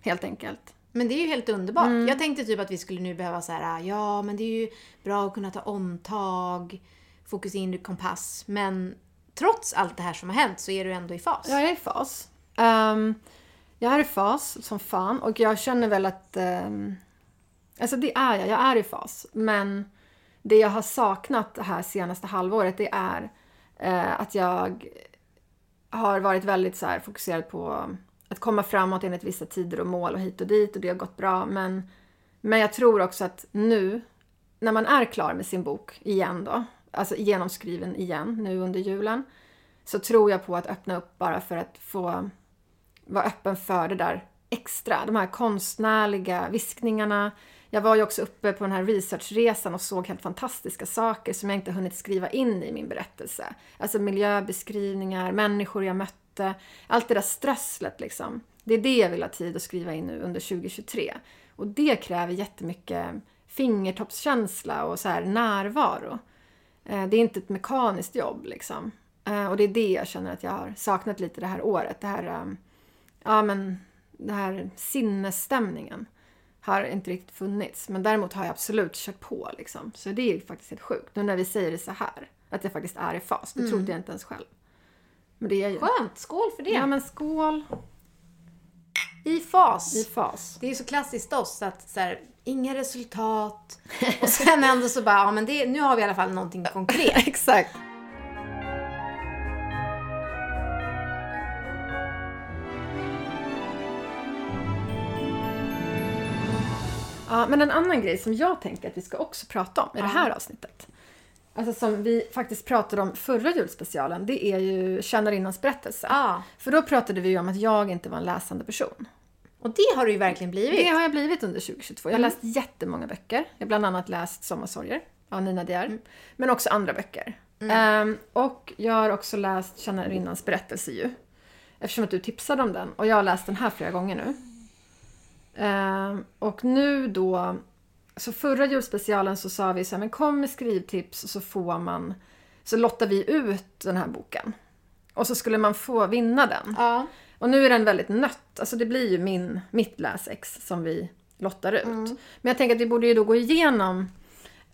Helt enkelt. Men det är ju helt underbart. Jag tänkte typ att vi skulle nu behöva så här, ja men det är ju bra att kunna ta omtag, fokus in i kompass. Men trots allt det här som har hänt så är du ändå i fas. Jag är i fas. Um, jag är i fas som fan och jag känner väl att... Um, alltså det är jag, jag är i fas. Men det jag har saknat det här senaste halvåret det är uh, att jag har varit väldigt så här, fokuserad på att komma framåt enligt vissa tider och mål och hit och dit och det har gått bra. Men, men jag tror också att nu, när man är klar med sin bok igen då, alltså genomskriven igen nu under julen, så tror jag på att öppna upp bara för att få vara öppen för det där extra. De här konstnärliga viskningarna. Jag var ju också uppe på den här researchresan och såg helt fantastiska saker som jag inte hunnit skriva in i min berättelse. Alltså miljöbeskrivningar, människor jag mötte, allt det där strösslet liksom. Det är det jag vill ha tid att skriva in nu under 2023. Och det kräver jättemycket fingertoppskänsla och så här närvaro. Eh, Det är inte ett mekaniskt jobb liksom. Eh, Och det är det jag känner att jag har saknat lite det här året. Det här, ehm, ja men, det här sinnesstämningen. har inte riktigt funnits. Men däremot har jag absolut kört på liksom. Så det är faktiskt helt sjukt. Nu när vi säger det så här. Att jag faktiskt är i fas. Det trodde jag inte ens själv. Men det är jag ju. Skönt! Skål för det! Ja men skål. I fas. I fas. Det är så klassiskt oss att så här, inga resultat. Och sen ändå så bara, ja men det, nu har vi i alla fall någonting konkret. Exakt. Ja, men en annan grej som jag tänker att vi ska också prata om i det här avsnittet. Alltså som vi faktiskt pratade om förra julspecialen, det är ju Tjänarinnans berättelse. Ja. För då pratade vi ju om att jag inte var en läsande person. Och det har det ju verkligen blivit. Det har jag blivit under 2022. Jag har läst jättemånga böcker. Jag har bland annat läst Sommarsorger av Nina De Aar. Men också andra böcker. Ehm, och jag har också läst Tjänarinnans berättelse ju. Eftersom att du tipsade om den. Och jag har läst den här flera gånger nu. Ehm, och nu då... Så förra julspecialen så sa vi så här, men kom med skrivtips så får man... Så lottar vi ut den här boken. Och så skulle man få vinna den. Ja. Och nu är den väldigt nött. Alltså det blir ju min, mitt läsex som vi lottar ut. Men jag tänker att vi borde ju då gå igenom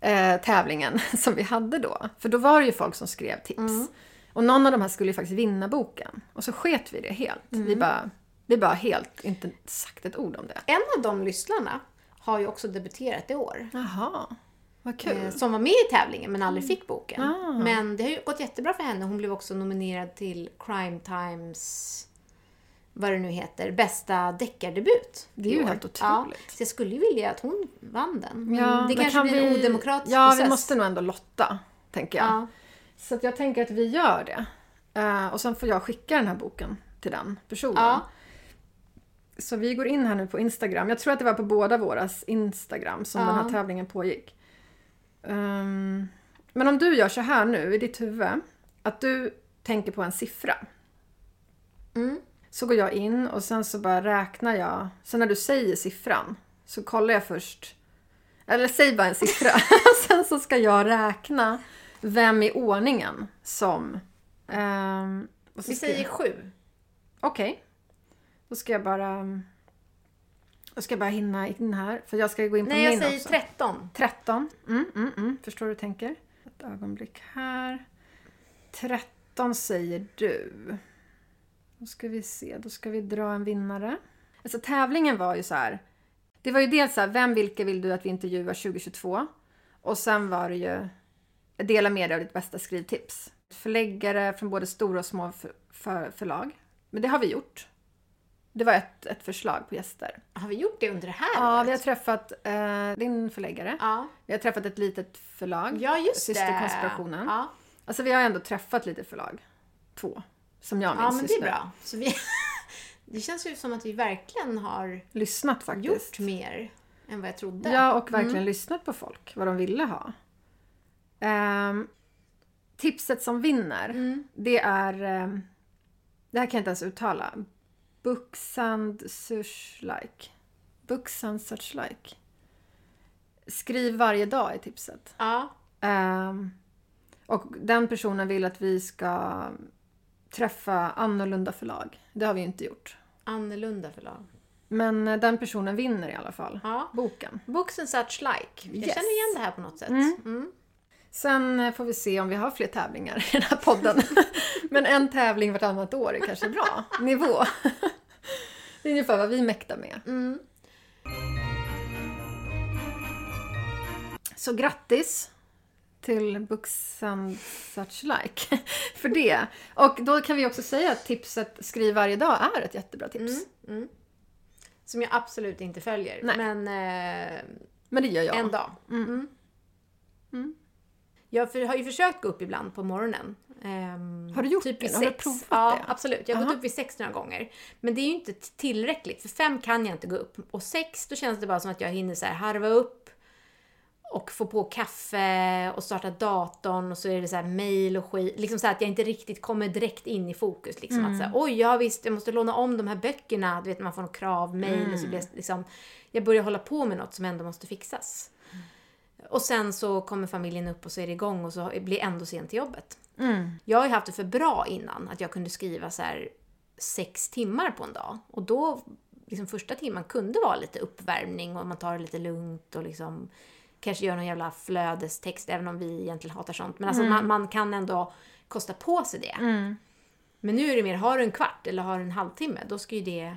eh, tävlingen som vi hade då. För då var det ju folk som skrev tips. Och någon av de här skulle ju faktiskt vinna boken. Och så sket vi det helt. Vi, bara, vi bara helt inte sagt ett ord om det. En av de lyssnarna har ju också debuterat i år. Jaha, vad kul. Eh, Som var med i tävlingen men aldrig fick boken. Ah. Men det har ju gått jättebra för henne. Hon blev också nominerad till Crime Times, vad det nu heter, bästa deckardebut. Det är ju helt otroligt. Ja, så jag skulle ju vilja att hon vann den. Men Ja, det men kanske kan blir en vi- odemokratisk Ja, process. vi måste nog ändå lotta, tänker jag. Ja. Så jag tänker att vi gör det. Eh, och sen får jag skicka den här boken till den personen. Ja. Så vi går in här nu på Instagram. Jag tror att det var på båda våras Instagram som Ja. den här tävlingen pågick. Ehm, men om du gör så här nu i ditt huvud. Att du tänker på en siffra. Mm. Så går jag in och sen så bara räknar jag. Sen när du säger siffran så kollar jag först. Eller säg bara en siffra. sen så ska jag räkna vem i ordningen som... så Vi säger jag- sju. Okej. Då ska jag bara... Då ska jag bara hinna in här. För jag ska gå in på Nej, jag min säger också. 13. 13. Mm, mm, mm. Förstår du hur du tänker? Ett ögonblick här. 13 säger du. Då ska vi se. Då ska vi dra en vinnare. Alltså tävlingen var ju så här. Det var ju dels så här, vem vilka vill du att vi intervjuar 2022? Och sen var det ju dela med dig av ditt bästa skrivtips. Förläggare från både stora och små för, för, förlag. Men det har vi gjort. Det var ett, ett förslag på gäster. Har vi gjort det under det här Ja, året? vi har träffat eh, din förläggare. Ja, Vi har träffat ett litet förlag. ja just det. Systerkonspirationen. Ja, Alltså vi har ändå träffat lite förlag. Två. Som jag minns ja men det är bra. Så vi, det känns ju som att vi verkligen har Lyssnat faktiskt. gjort mer än vad jag trodde. Ja, och verkligen Mm. lyssnat på folk. Vad de ville ha. Ehm, tipset som vinner, Mm. det är... ehm, det här kan jag inte ens uttala. Buxand such like. Buxand such like. Skriv varje dag i tipset. Ja, Ehm, och den personen vill att vi ska träffa annorlunda förlag. Det har vi ju inte gjort. annorlunda förlag. Men eh, den personen vinner i alla fall Ja. boken. Books and such like. Jag Yes. känner igen det här på något sätt. Mm. Mm. Sen eh, får vi se om vi har fler tävlingar i den här podden. Men en tävling vartannat år är kanske bra nivå. Det är ungefär vad vi mäktar med. Mm. Så grattis till Books and such like för det. Och då kan vi också säga att tipset Skriv varje dag är ett jättebra tips. Mm. Mm. Som jag absolut inte följer. Nej. Men eh, Men det gör jag. en dag. Mm. Mm. Jag för, har ju försökt gå upp ibland på morgonen. Ehm, Har du gjort typ det? Har du provat ja, det? absolut. Jag har gått Aha. upp vid sex några gånger. Men det är ju inte tillräckligt. För fem kan jag inte gå upp. Och sex, då känns det bara som att jag hinner så här harva upp och få på kaffe och starta datorn och så är det så här mail och skit. Liksom så att jag inte riktigt kommer direkt in i fokus. Liksom att så här, oj, ja visst, jag måste låna om de här böckerna. Du vet, man får något krav, mail och så blir det liksom... Jag börjar hålla på med något som ändå måste fixas. Och sen så kommer familjen upp och så är det igång och så blir ändå sent till jobbet. Mm. Jag har ju haft det för bra innan, att jag kunde skriva så här sex timmar på en dag. Och då liksom första timman kunde vara lite uppvärmning och man tar det lite lugnt och liksom kanske gör någon jävla flödestext, även om vi egentligen hatar sånt. Men alltså man, man kan ändå kosta på sig det. Men nu är det mer, har du en kvart eller har du en halvtimme, då ska ju det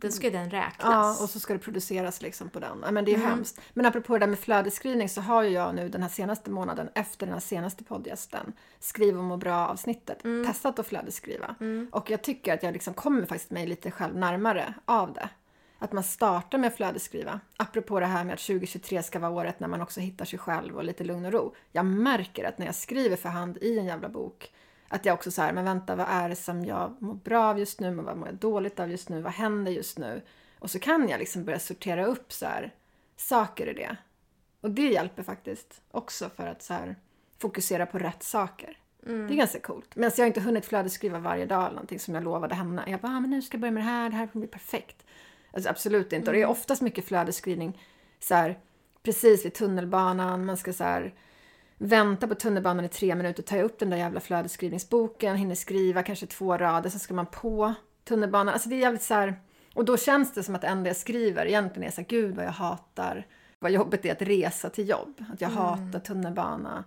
då ska den Ja, räknas. och så ska det produceras liksom på den. Ja, men det är ju hemskt. Men apropå det där med flödesskrivning så har ju jag nu den här senaste månaden efter den här senaste poddgästen, Skriv och må bra-avsnittet, testat att flödesskriva. Och jag tycker att jag liksom kommer faktiskt mig lite själv närmare av det. Att man startar med att flödesskriva. Apropå det här med att 2023 ska vara året när man också hittar sig själv och lite lugn och ro. Jag märker att när jag skriver för hand i en jävla bok att jag också så här, men vänta, vad är det som jag mår bra av just nu? Men vad mår jag dåligt av just nu? Vad händer just nu? Och så kan jag liksom börja sortera upp så här, saker i det. Och det hjälper faktiskt också för att så här, fokusera på rätt saker. Det är ganska coolt. Men jag har inte hunnit flödesskriva varje dag eller någonting som jag lovade henne. Jag bara, ah, men nu ska jag börja med det här, det här kommer bli perfekt. Alltså absolut inte. Och det är oftast mycket flödesskrivning så här, precis vid tunnelbanan. Man ska så här, vänta på tunnelbanan i tre minuter, ta upp den där jävla flödesskrivningsboken, hinner skriva kanske två rader, sen ska man på tunnelbanan. Alltså det är jävligt så här, och då känns det som att det enda jag skriver egentligen är så här, gud vad jag hatar, vad jobbigt det är att resa till jobb, att jag hatar tunnelbana.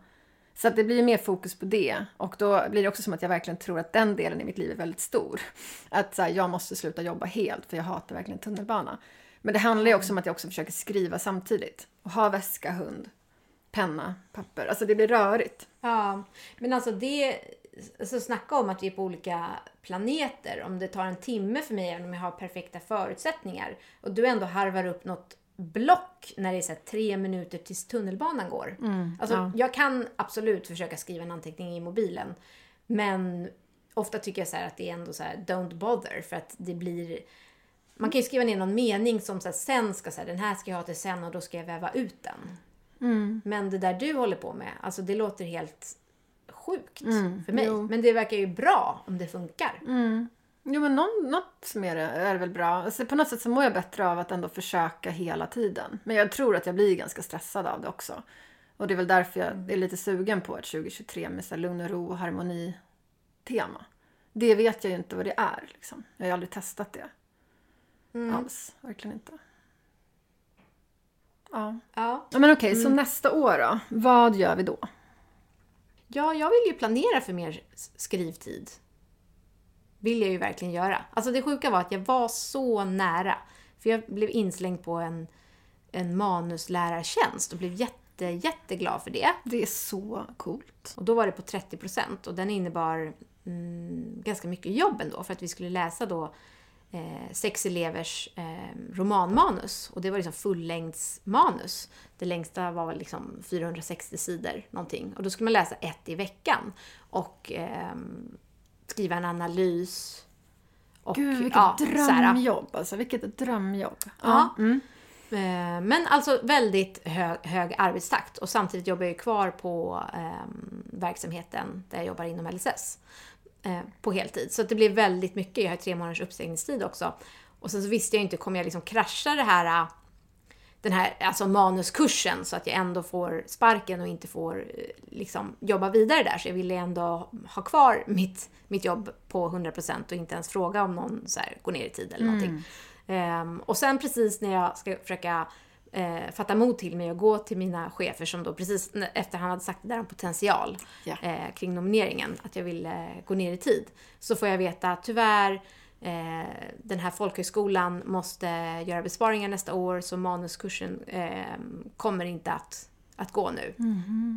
Så att det blir mer fokus på det. Och då blir det också som att jag verkligen tror att den delen i mitt liv är väldigt stor. Att så här, jag måste sluta jobba helt för jag hatar verkligen tunnelbana. Men det handlar ju också om att jag också försöker skriva samtidigt. Och ha väska, hund, penna, papper. Alltså det blir rörigt. Ja, men alltså det... Alltså snacka om att vi är på olika planeter. Om det tar en timme för mig, även om jag har perfekta förutsättningar. Och du ändå harvar upp något block när det är så tre minuter tills tunnelbanan går. alltså, ja. Jag kan absolut försöka skriva en anteckning i mobilen. Men ofta tycker jag så att det är ändå så här don't bother. För att det blir... Man kan ju skriva ner någon mening som så här, sen ska så här, den här ska jag ha till sen och då ska jag väva ut den. Mm. Men det där du håller på med, alltså det låter helt sjukt för mig. jo. Men det verkar ju bra om det funkar. Jo men någon, något det är väl bra. Alltså, på något sätt så mår jag bättre av att ändå försöka hela tiden. Men jag tror att jag blir ganska stressad av det också. Och det är väl därför jag är lite sugen på ett 2023 med så lugn och ro och harmoni tema. Det vet jag ju inte vad det är liksom. Jag har ju aldrig testat det. Alls, verkligen inte. Ja. Ja. men okej, så nästa år då? Vad gör vi då? ja, jag vill ju planera för mer skrivtid. Vill jag ju verkligen göra. Alltså det sjuka var att jag var så nära. För jag blev inslängd på en, en manuslärartjänst och blev jätte, jätteglad för det. Det är så coolt. Och då var det på 30% och den innebar mm, ganska mycket jobb ändå för att vi skulle läsa då eh, sex elevers eh, romanmanus. Och det var liksom fullängdsmanus. Det längsta var väl liksom 460 sidor någonting. Och då skulle man läsa ett i veckan. Och ehm, skriva en analys. Och, Gud, vilket ja, drömjobb alltså. Vilket drömjobb. Ja. Mm. Eh, Men alltså väldigt hög, hög arbetstakt och samtidigt jobbar jag kvar på eh, verksamheten där jag jobbar inom LSS eh, på heltid. Så det blir väldigt mycket. Jag har tre månaders uppsägningstid också. Och sen så visste jag inte, kommer jag liksom krascha det här den här alltså manuskursen så att jag ändå får sparken och inte får eh, liksom, jobba vidare där. Så jag ville ändå ha kvar mitt, mitt jobb på 100% och inte ens fråga om någon så här, går ner i tid eller någonting. Ehm, och sen precis när jag ska försöka eh, fatta mod till mig och gå till mina chefer som då precis efter han hade sagt det där om potential Ja. eh, kring nomineringen, att jag ville gå ner i tid. Så får jag veta att tyvärr eh, den här folkhögskolan måste göra besparingar nästa år så manuskursen eh, kommer inte att, att gå nu.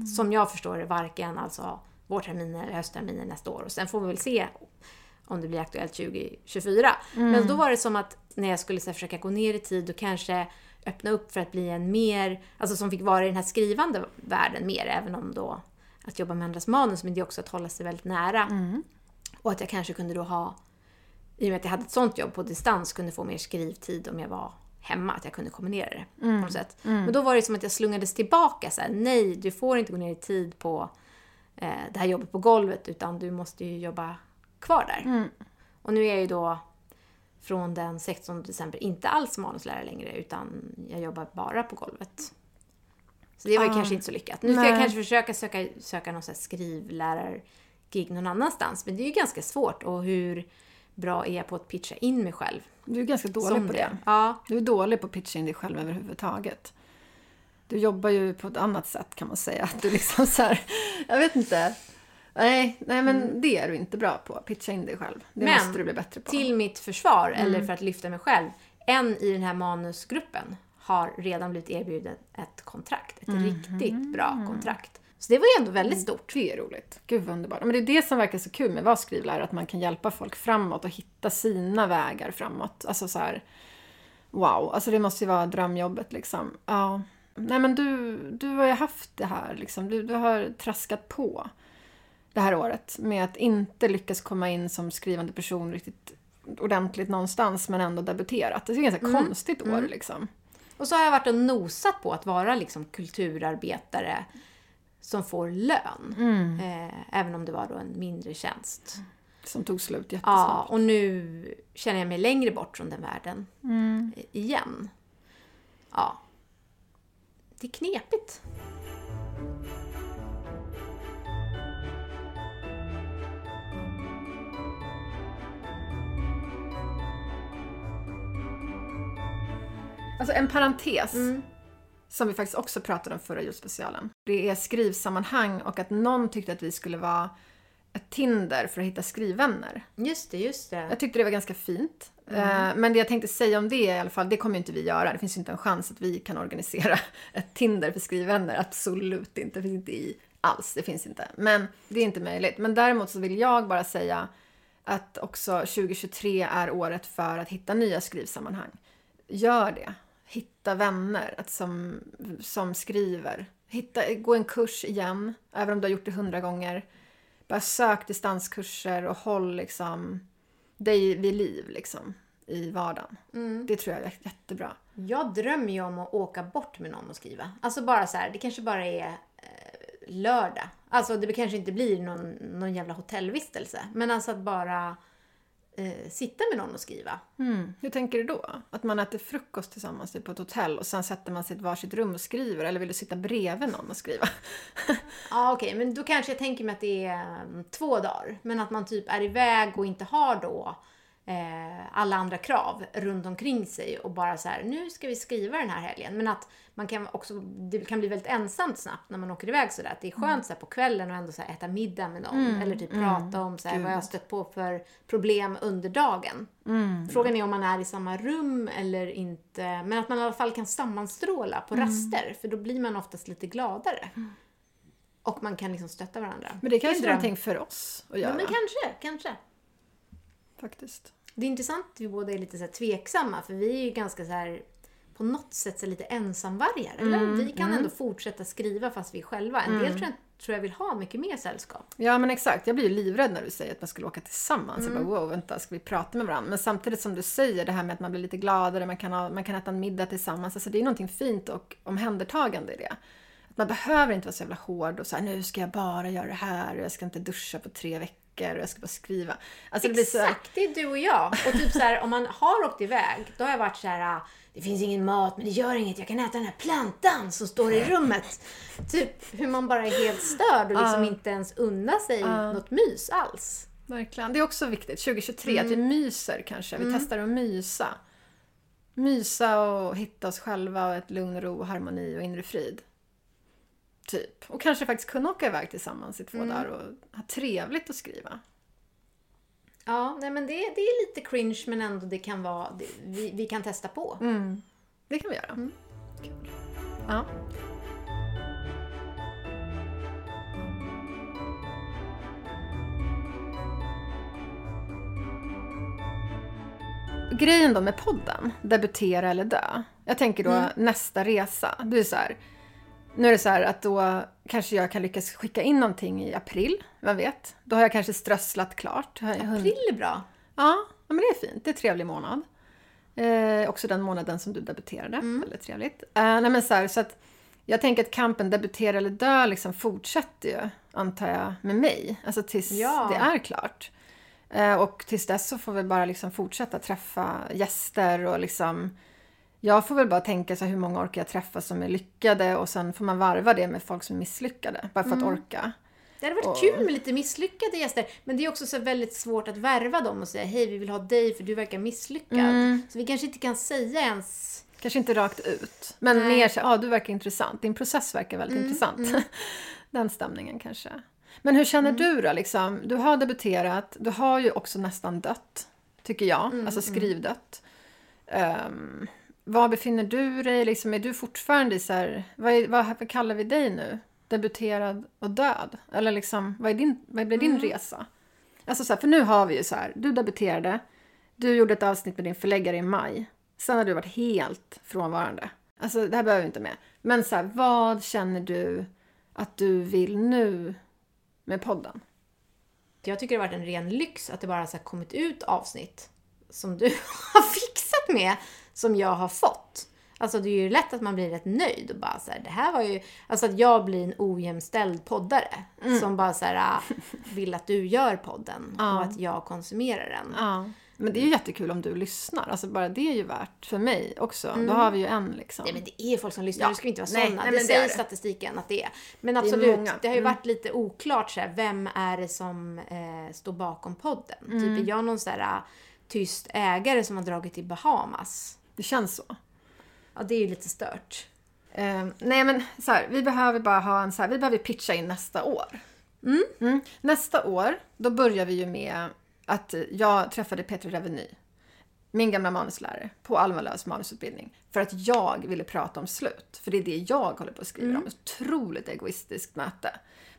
Som jag förstår det varken alltså vårterminen eller höstterminen nästa år. Och sen får vi väl se om det blir aktuellt 2024. Men då var det som att när jag skulle så här, försöka gå ner i tid och kanske öppna upp för att bli en mer, alltså som fick vara i den här skrivande världen mer, även om då att jobba med andras manus, men det är också att hålla sig väldigt nära. Och att jag kanske kunde då ha, i och med att jag hade ett sånt jobb på distans, kunde få mer skrivtid om jag var hemma, att jag kunde kombinera det på något sätt. Men då var det som att jag slungades tillbaka så här, nej, du får inte gå ner i tid på eh, det här jobbet på golvet, utan du måste ju jobba kvar där. Och nu är jag ju då från den 16 december inte alls manuslärare längre, utan jag jobbar bara på golvet. Så det var ju Ah. kanske inte så lyckat. Nu ska jag Nej. kanske försöka söka, söka någon så här skrivlärar-gig någon annanstans, men det är ju ganska svårt. Och hur bra är jag på att pitcha in mig själv. Du är ganska dålig som på det. Ja, Du är dålig på att pitcha in dig själv överhuvudtaget. Du jobbar ju på ett annat sätt kan man säga. Att du liksom så här, jag vet inte. Nej, nej men det är du inte bra på. Pitcha in dig själv. Det Men måste du bli bättre på. till mitt försvar, Mm. eller för att lyfta mig själv. En i den här manusgruppen har redan blivit erbjuden ett kontrakt. Ett Mhm. riktigt bra kontrakt. Så det var ju ändå väldigt stort. Det är roligt. Gud vad underbart. Men det är det som verkar så kul med att vara skrivlärare. Att man kan hjälpa folk framåt och hitta sina vägar framåt. Alltså så här, wow. Alltså det måste ju vara drömjobbet liksom. Ja. Nej men du, du har ju haft det här liksom. Du, du har traskat på det här året med att inte lyckas komma in som skrivande person riktigt ordentligt någonstans men ändå debuterat. Det är ett ganska konstigt år liksom. Och så har jag varit och nosat på att vara liksom kulturarbetare som får lön. Mm. Eh, även om det var då en mindre tjänst. Som tog slut Ja, jättesnabbt. och nu känner jag mig längre bort från den världen Mm. i- igen. Ja. Det är knepigt. Alltså en parentes. Mm. Som vi faktiskt också pratade om förra julspecialen. Det är skrivsammanhang och att någon tyckte att vi skulle vara ett Tinder för att hitta skrivvänner. Just det, just det. Jag tyckte det var ganska fint. Eh, Men det jag tänkte säga om det i alla fall, det kommer ju inte vi göra. Det finns ju inte en chans att vi kan organisera ett Tinder för skrivvänner. Absolut inte. Det finns inte i alls. Det finns inte. Men det är inte möjligt. Men däremot så vill jag bara säga att också 2023 är året för att hitta nya skrivsammanhang. Gör det. Hitta vänner att som, som skriver. Hitta, gå en kurs igen, även om du har gjort det hundra gånger. Bara sök distanskurser och håll liksom dig vid liv liksom i vardagen. Det tror jag är jättebra. Jag drömmer ju om att åka bort med någon och skriva. Alltså bara så här, det kanske bara är eh, lördag. Alltså det kanske inte blir någon, någon jävla hotellvistelse. Men alltså att bara eh, sitta med någon och skriva. Mm. Hur tänker du då? Att man äter frukost tillsammans typ på ett hotell och sen sätter man sig i ett varsitt rum och skriver? Eller vill du sitta bredvid någon och skriva? Ja okej, men då kanske jag tänker mig att det är mm, två dagar. Men att man typ är iväg och inte har då eh, alla andra krav runt omkring sig och bara så här, nu ska vi skriva den här helgen. Men att man kan också, det kan bli väldigt ensamt snabbt när man åker iväg sådär. Att det är skönt så här, på kvällen och ändå så äta middag med någon. Eller typ prata om så här, vad jag stött på för problem under dagen. Frågan är om man är i samma rum eller inte. Men att man i alla fall kan sammanstråla på raster. För då blir man oftast lite gladare. Och man kan liksom stötta varandra. Men det är kanske är någonting för oss att Ja, göra. men kanske, kanske. Faktiskt. Det är intressant att vi båda är lite så tveksamma, för vi är ju ganska så här på något sätt så lite ensamvargar. Eller? vi kan ändå fortsätta skriva fast vi är själva. En del tror jag, tror jag vill ha mycket mer sällskap. Ja men exakt, jag blir ju livrädd när du säger att man skulle åka tillsammans. Jag bara wow, vänta, ska vi prata med varandra? Men samtidigt som du säger det här med att man blir lite gladare, man kan, ha, man kan äta en middag tillsammans. Alltså det är någonting fint och omhändertagande i det. Att man behöver inte vara så jävla hård och så här, nu ska jag bara göra det här och jag ska inte duscha på tre veckor och jag ska bara skriva. Alltså det blir så här, Exakt, det är du och jag. Och typ så här, om man har åkt iväg, då har jag varit så här. "Ah, Det finns ingen mat, men det gör inget. Jag kan äta den här plantan som står i rummet. Typ hur man bara är helt störd och liksom inte ens unnar sig något mys alls. Verkligen. Det är också viktigt, 2023, att vi myser kanske. Vi testar att mysa. Mysa och hitta oss själva och ett lugn och ro och harmoni och inre frid. Typ. Och kanske faktiskt kunna åka iväg tillsammans i två dagar och ha trevligt att skriva. Ja, nej men det, det är lite cringe men ändå det kan vara, det, vi, vi kan testa på. Det kan vi göra. Kul. Ja. Grejen då med podden, debutera eller dö. Jag tänker då nästa resa. Du är så här, nu är det så här att då kanske jag kan lyckas skicka in någonting i april, vem vet? Då har jag kanske strösslat klart. April är bra. Ja, men det är fint. Det är en trevlig månad. Eh, också den månaden som du debuterade. Väldigt trevligt. Eh, nej, men så, här, så att jag tänker att kampen debutera eller dö liksom fortsätter ju, antar jag, med mig. Alltså tills Ja. det är klart. Eh, och tills dess så får vi bara liksom fortsätta träffa gäster och liksom jag får väl bara tänka så här, hur många orkar jag träffa som är lyckade och sen får man varva det med folk som är misslyckade. Bara för att orka. Det hade varit Och- kul med lite misslyckade gäster. Men det är också så väldigt svårt att värva dem och säga hej, vi vill ha dig för du verkar misslyckad. Mm. Så vi kanske inte kan säga ens... Kanske inte rakt ut. Men Nej. mer så ja ah, du verkar intressant. Din process verkar väldigt intressant. Den stämningen kanske. Men hur känner du då? Liksom? Du har debuterat, du har ju också nästan dött. Tycker jag. alltså skrivdött. Um, var befinner du dig? Liksom, är du fortfarande i så här, vad, är, vad, kallar vi dig nu? Debuterad och död? Eller liksom, vad, är din, vad blir din resa? Alltså så här, för nu har vi ju så här, du debuterade, du gjorde ett avsnitt med din förläggare i maj. Sen har du varit helt frånvarande. Alltså det här behöver vi inte med. Men så här, vad känner du att du vill nu med podden? Jag tycker det har varit en ren lyx att det bara har så kommit ut avsnitt som du har fixat med, som jag har fått. Alltså det är ju lätt att man blir rätt nöjd och bara så här, det här var ju... Alltså att jag blir en ojämställd poddare som bara så här, ah, vill att du gör podden och att jag konsumerar den. Ja. Men det är ju jättekul om du lyssnar. Alltså bara det är ju värt för mig också. Då har vi ju en liksom. Nej men det är folk som lyssnar, Ja. nu ska inte vara sådana. nej, det det säger är det. statistiken att det är. Men är absolut, många. det har ju Mm. varit lite oklart så här, vem är det som eh, står bakom podden? Mm. Typ är jag någon så här tyst ägare som har dragit till Bahamas? Det känns så. Ja, det är ju lite stört. Eh, nej men så här, vi behöver bara ha en så här, vi behöver pitcha in nästa år. Mm. Nästa år, då börjar vi ju med att jag träffade Peter Reveny, min gamla manuslärare, på Alma Lööfs manusutbildning. För att jag ville prata om slut. För det är det jag håller på att skriva om. Ett otroligt egoistiskt möte.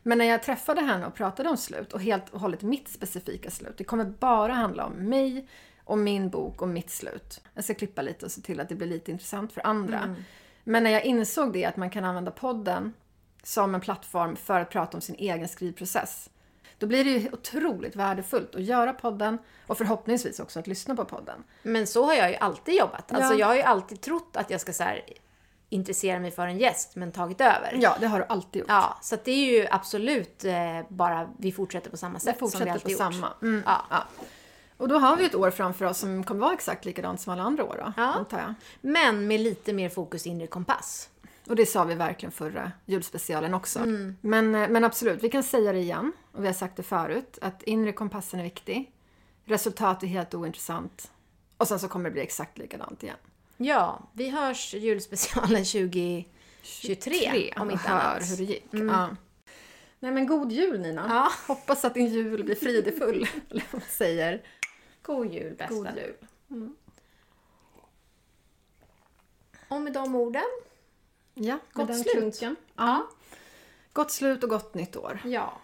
Men när jag träffade henne och pratade om slut och helt och hållet mitt specifika slut. Det kommer bara handla om mig och min bok och mitt slut. Jag ska klippa lite och se till att det blir lite intressant för andra. Men när jag insåg det, att man kan använda podden som en plattform för att prata om sin egen skrivprocess. Då blir det ju otroligt värdefullt att göra podden och förhoppningsvis också att lyssna på podden. Men så har jag ju alltid jobbat. Alltså Ja. jag har ju alltid trott att jag ska så här, intressera mig för en gäst, men tagit över. Ja, det har du alltid gjort. Ja, så det är ju absolut eh, bara vi fortsätter på samma sätt Det som vi fortsätter alltid på gjort. samma. Mm. Ja. Ja. Och då har vi ett år framför oss som kommer vara exakt likadant som alla andra år då, Ja. antar jag. Men med lite mer fokus inre kompass. Och det sa vi verkligen förra julspecialen också. Mm. Men, eh, men absolut, vi kan säga det igen, och vi har sagt det förut, att inre kompassen är viktig. Resultat är helt ointressant. Och sen så kommer det bli exakt likadant igen. Ja, vi hörs julspecialen 2023 om inte och hör annat. hur det gick. Ja. Nej men god jul Nina! Ja. Hoppas att din jul blir fridefull, eller vad man säger. God jul bästa. God jul. Och med de orden, Ja, med Gott den slut. klunken. Ja. Gott slut och gott nytt år. ja.